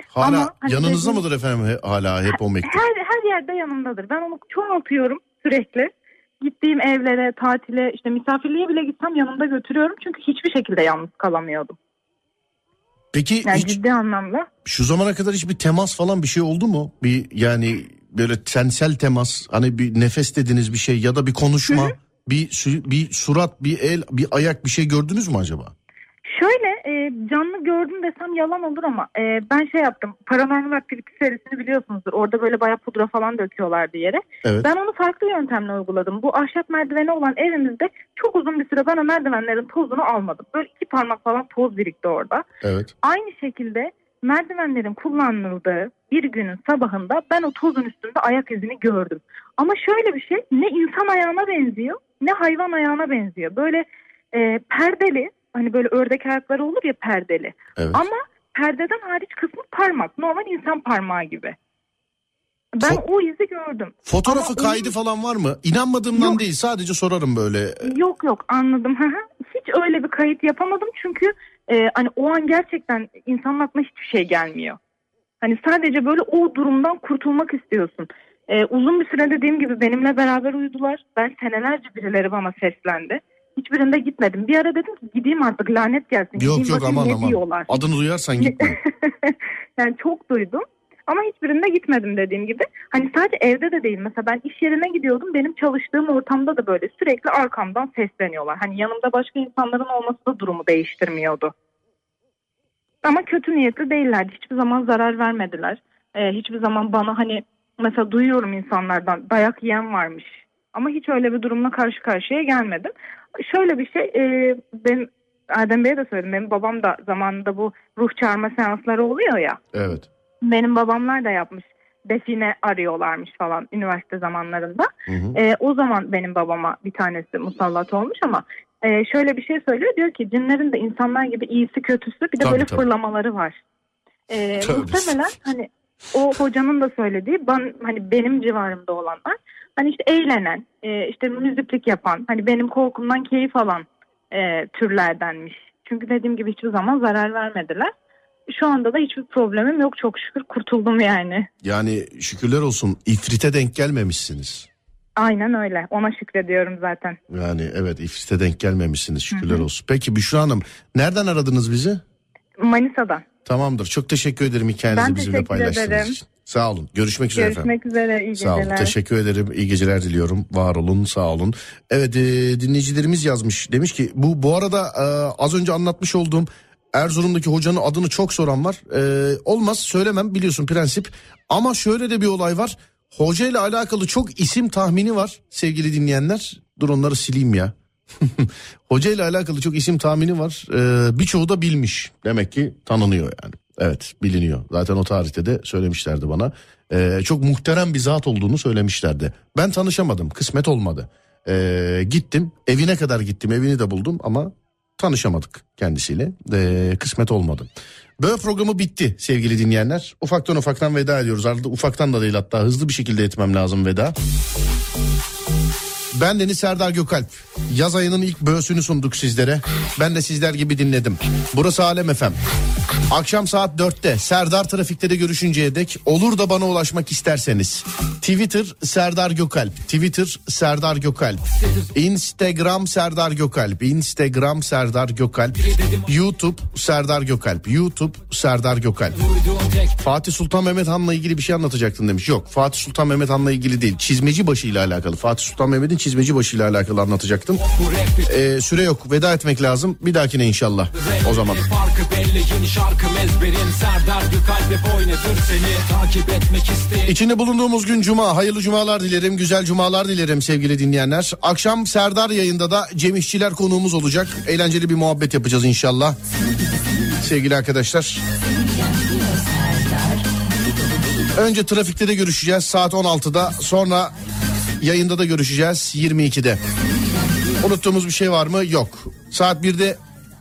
[SPEAKER 1] Hala
[SPEAKER 6] Ama hani
[SPEAKER 1] yanınızda
[SPEAKER 6] dediğim-
[SPEAKER 1] mıdır efendim he- hala hep o mektup?
[SPEAKER 6] Her, her yerde yanımdadır. Ben onu çoğaltıyorum sürekli. Gittiğim evlere, tatile, işte misafirliğe bile gitsem yanımda götürüyorum. Çünkü hiçbir şekilde yalnız kalamıyordum.
[SPEAKER 1] Peki
[SPEAKER 6] Yani
[SPEAKER 1] hiç
[SPEAKER 6] ciddi anlamda.
[SPEAKER 1] şu zamana kadar hiçbir temas falan bir şey oldu mu? Bir yani böyle tensel temas hani bir nefes dediğiniz bir şey ya da bir konuşma, bir sü- bir surat, bir el, bir ayak bir şey gördünüz mü acaba?
[SPEAKER 6] Şöyle e, canlı gördüm desem yalan olur ama e, ben şey yaptım. Paranormal Activity serisini biliyorsunuzdur. Orada böyle bayağı pudra falan döküyorlardı yere.
[SPEAKER 1] Evet.
[SPEAKER 6] Ben onu farklı yöntemle uyguladım. Bu ahşap merdiveni olan evimizde çok uzun bir süre ben o merdivenlerin tozunu almadım. Böyle iki parmak falan toz birikti orada.
[SPEAKER 1] Evet.
[SPEAKER 6] Aynı şekilde merdivenlerin kullanıldığı bir günün sabahında ben o tozun üstünde ayak izini gördüm. Ama şöyle bir şey ne insan ayağına benziyor ne hayvan ayağına benziyor. Böyle e, perdeli hani böyle ördek ayakları olur ya perdeli.
[SPEAKER 1] Evet.
[SPEAKER 6] Ama perdeden hariç kısmı parmak. Normal insan parmağı gibi. Ben
[SPEAKER 1] Fo-
[SPEAKER 6] o izi gördüm.
[SPEAKER 1] Fotoğrafı
[SPEAKER 6] Ama
[SPEAKER 1] kaydı
[SPEAKER 6] onun-
[SPEAKER 1] falan var mı? İnanmadığımdan
[SPEAKER 6] Yok.
[SPEAKER 1] değil sadece sorarım böyle.
[SPEAKER 6] Yok yok anladım. Hiç öyle bir kayıt yapamadım çünkü e, hani o an gerçekten insanın aklına hiçbir şey gelmiyor. Hani sadece böyle o durumdan kurtulmak istiyorsun. E, uzun bir süre dediğim gibi benimle beraber uyudular. Ben senelerce birileri bana seslendi. Hiçbirinde gitmedim. Bir ara dedim ki gideyim artık lanet gelsin.
[SPEAKER 1] Yok
[SPEAKER 6] Gideyim
[SPEAKER 1] yok
[SPEAKER 6] bakayım
[SPEAKER 1] aman
[SPEAKER 6] ne
[SPEAKER 1] aman.
[SPEAKER 6] diyorlar.
[SPEAKER 1] Adını duyarsan gitme.
[SPEAKER 6] yani çok duydum. Ama hiçbirinde gitmedim dediğim gibi. Hani sadece evde de değil. Mesela ben iş yerine gidiyordum. Benim çalıştığım ortamda da böyle sürekli arkamdan sesleniyorlar. Hani yanımda başka insanların olması da durumu değiştirmiyordu. Ama kötü niyetli değillerdi. Hiçbir zaman zarar vermediler. Ee, hiçbir zaman bana hani mesela duyuyorum insanlardan dayak yiyen varmış. Ama hiç öyle bir durumla karşı karşıya gelmedim. Şöyle bir şey e, ben Adem Bey'e de söyledim. Benim babam da zamanında bu ruh çağırma seansları oluyor ya.
[SPEAKER 1] Evet.
[SPEAKER 6] Benim babamlar da yapmış. Define arıyorlarmış falan üniversite zamanlarında.
[SPEAKER 1] Hı hı.
[SPEAKER 6] Ee, o zaman benim babama bir tanesi musallat olmuş ama e, şöyle bir şey söylüyor. Diyor ki cinlerin de insanlar gibi iyisi kötüsü bir de
[SPEAKER 1] Tabii,
[SPEAKER 6] böyle
[SPEAKER 1] tabii.
[SPEAKER 6] fırlamaları var. Ee,
[SPEAKER 1] Tabii.
[SPEAKER 6] muhtemelen hani o hocanın da söylediği ben hani benim civarımda olanlar hani işte eğlenen e, işte müziklik yapan hani benim korkumdan keyif alan e, türlerdenmiş. Çünkü dediğim gibi hiçbir zaman zarar vermediler. Şu anda da hiçbir problemim yok çok şükür kurtuldum yani.
[SPEAKER 1] Yani şükürler olsun ifrite denk gelmemişsiniz.
[SPEAKER 6] Aynen öyle ona şükrediyorum zaten.
[SPEAKER 1] Yani evet ifrite denk gelmemişsiniz şükürler olsun. Peki Büşra Hanım nereden aradınız bizi?
[SPEAKER 6] Manisa'dan.
[SPEAKER 1] Tamamdır. Çok teşekkür ederim hikayenizi
[SPEAKER 6] Ben
[SPEAKER 1] bizimle paylaştığınız
[SPEAKER 6] ederim.
[SPEAKER 1] için. Sağ olun. Görüşmek üzere efendim.
[SPEAKER 6] Görüşmek üzere iyi
[SPEAKER 1] Sağ olun.
[SPEAKER 6] geceler.
[SPEAKER 1] Teşekkür ederim. İyi geceler diliyorum. Var olun, sağ olun. Evet, e, dinleyicilerimiz yazmış. Demiş ki bu bu arada e, az önce anlatmış olduğum Erzurum'daki hocanın adını çok soran var. E, olmaz söylemem biliyorsun prensip. Ama şöyle de bir olay var. Hoca ile alakalı çok isim tahmini var sevgili dinleyenler. Dur onları sileyim ya. Hoca ile alakalı çok isim tahmini var. Ee, birçoğu da bilmiş. Demek ki tanınıyor yani. Evet biliniyor. Zaten o tarihte de söylemişlerdi bana. Ee, çok muhterem bir zat olduğunu söylemişlerdi. Ben tanışamadım. Kısmet olmadı. Ee, gittim. Evine kadar gittim. Evini de buldum ama tanışamadık kendisiyle. Ee, kısmet olmadı. Böyle programı bitti sevgili dinleyenler. Ufaktan ufaktan veda ediyoruz. Artık ufaktan da değil hatta hızlı bir şekilde etmem lazım veda. Ben Deniz Serdar Gökalp. Yaz ayının ilk böğsünü sunduk sizlere. Ben de sizler gibi dinledim. Burası Alem FM. Akşam saat 4'te Serdar Trafik'te de görüşünceye dek olur da bana ulaşmak isterseniz. Twitter Serdar Gökalp. Twitter Serdar Gökalp. Instagram Serdar Gökalp. Instagram Serdar Gökalp. YouTube Serdar Gökalp. YouTube Serdar Gökalp. Fatih Sultan Mehmet Han'la ilgili bir şey anlatacaktın demiş. Yok Fatih Sultan Mehmet Han'la ilgili değil. Çizmeci başı ile alakalı. Fatih Sultan Mehmet'in çizmeci başı ile alakalı anlatacaktım. Ee, süre yok. Veda etmek lazım. Bir dahakine inşallah. O zaman. İçinde bulunduğumuz gün cuma. Hayırlı cumalar dilerim. Güzel cumalar dilerim sevgili dinleyenler. Akşam Serdar yayında da Cem İşçiler konuğumuz olacak. Eğlenceli bir muhabbet yapacağız inşallah. Sevgili arkadaşlar. Önce trafikte de görüşeceğiz saat 16'da. Sonra yayında da görüşeceğiz 22'de. Unuttuğumuz bir şey var mı? Yok. Saat 1'de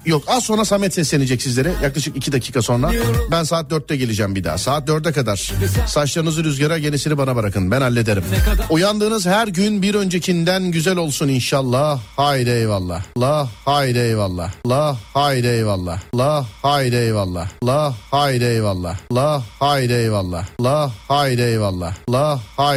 [SPEAKER 1] yok. Az sonra Samet seslenecek sizlere. Yaklaşık 2 dakika sonra. Ben saat 4'te geleceğim bir daha. Saat 4'e kadar. Saçlarınızı rüzgara yenisini bana bırakın. Ben hallederim. Uyandığınız her gün bir öncekinden güzel olsun inşallah. Haydi eyvallah. La haydi eyvallah. La haydi eyvallah. La haydi eyvallah. La haydi eyvallah. La haydi eyvallah. La haydi eyvallah. La haydi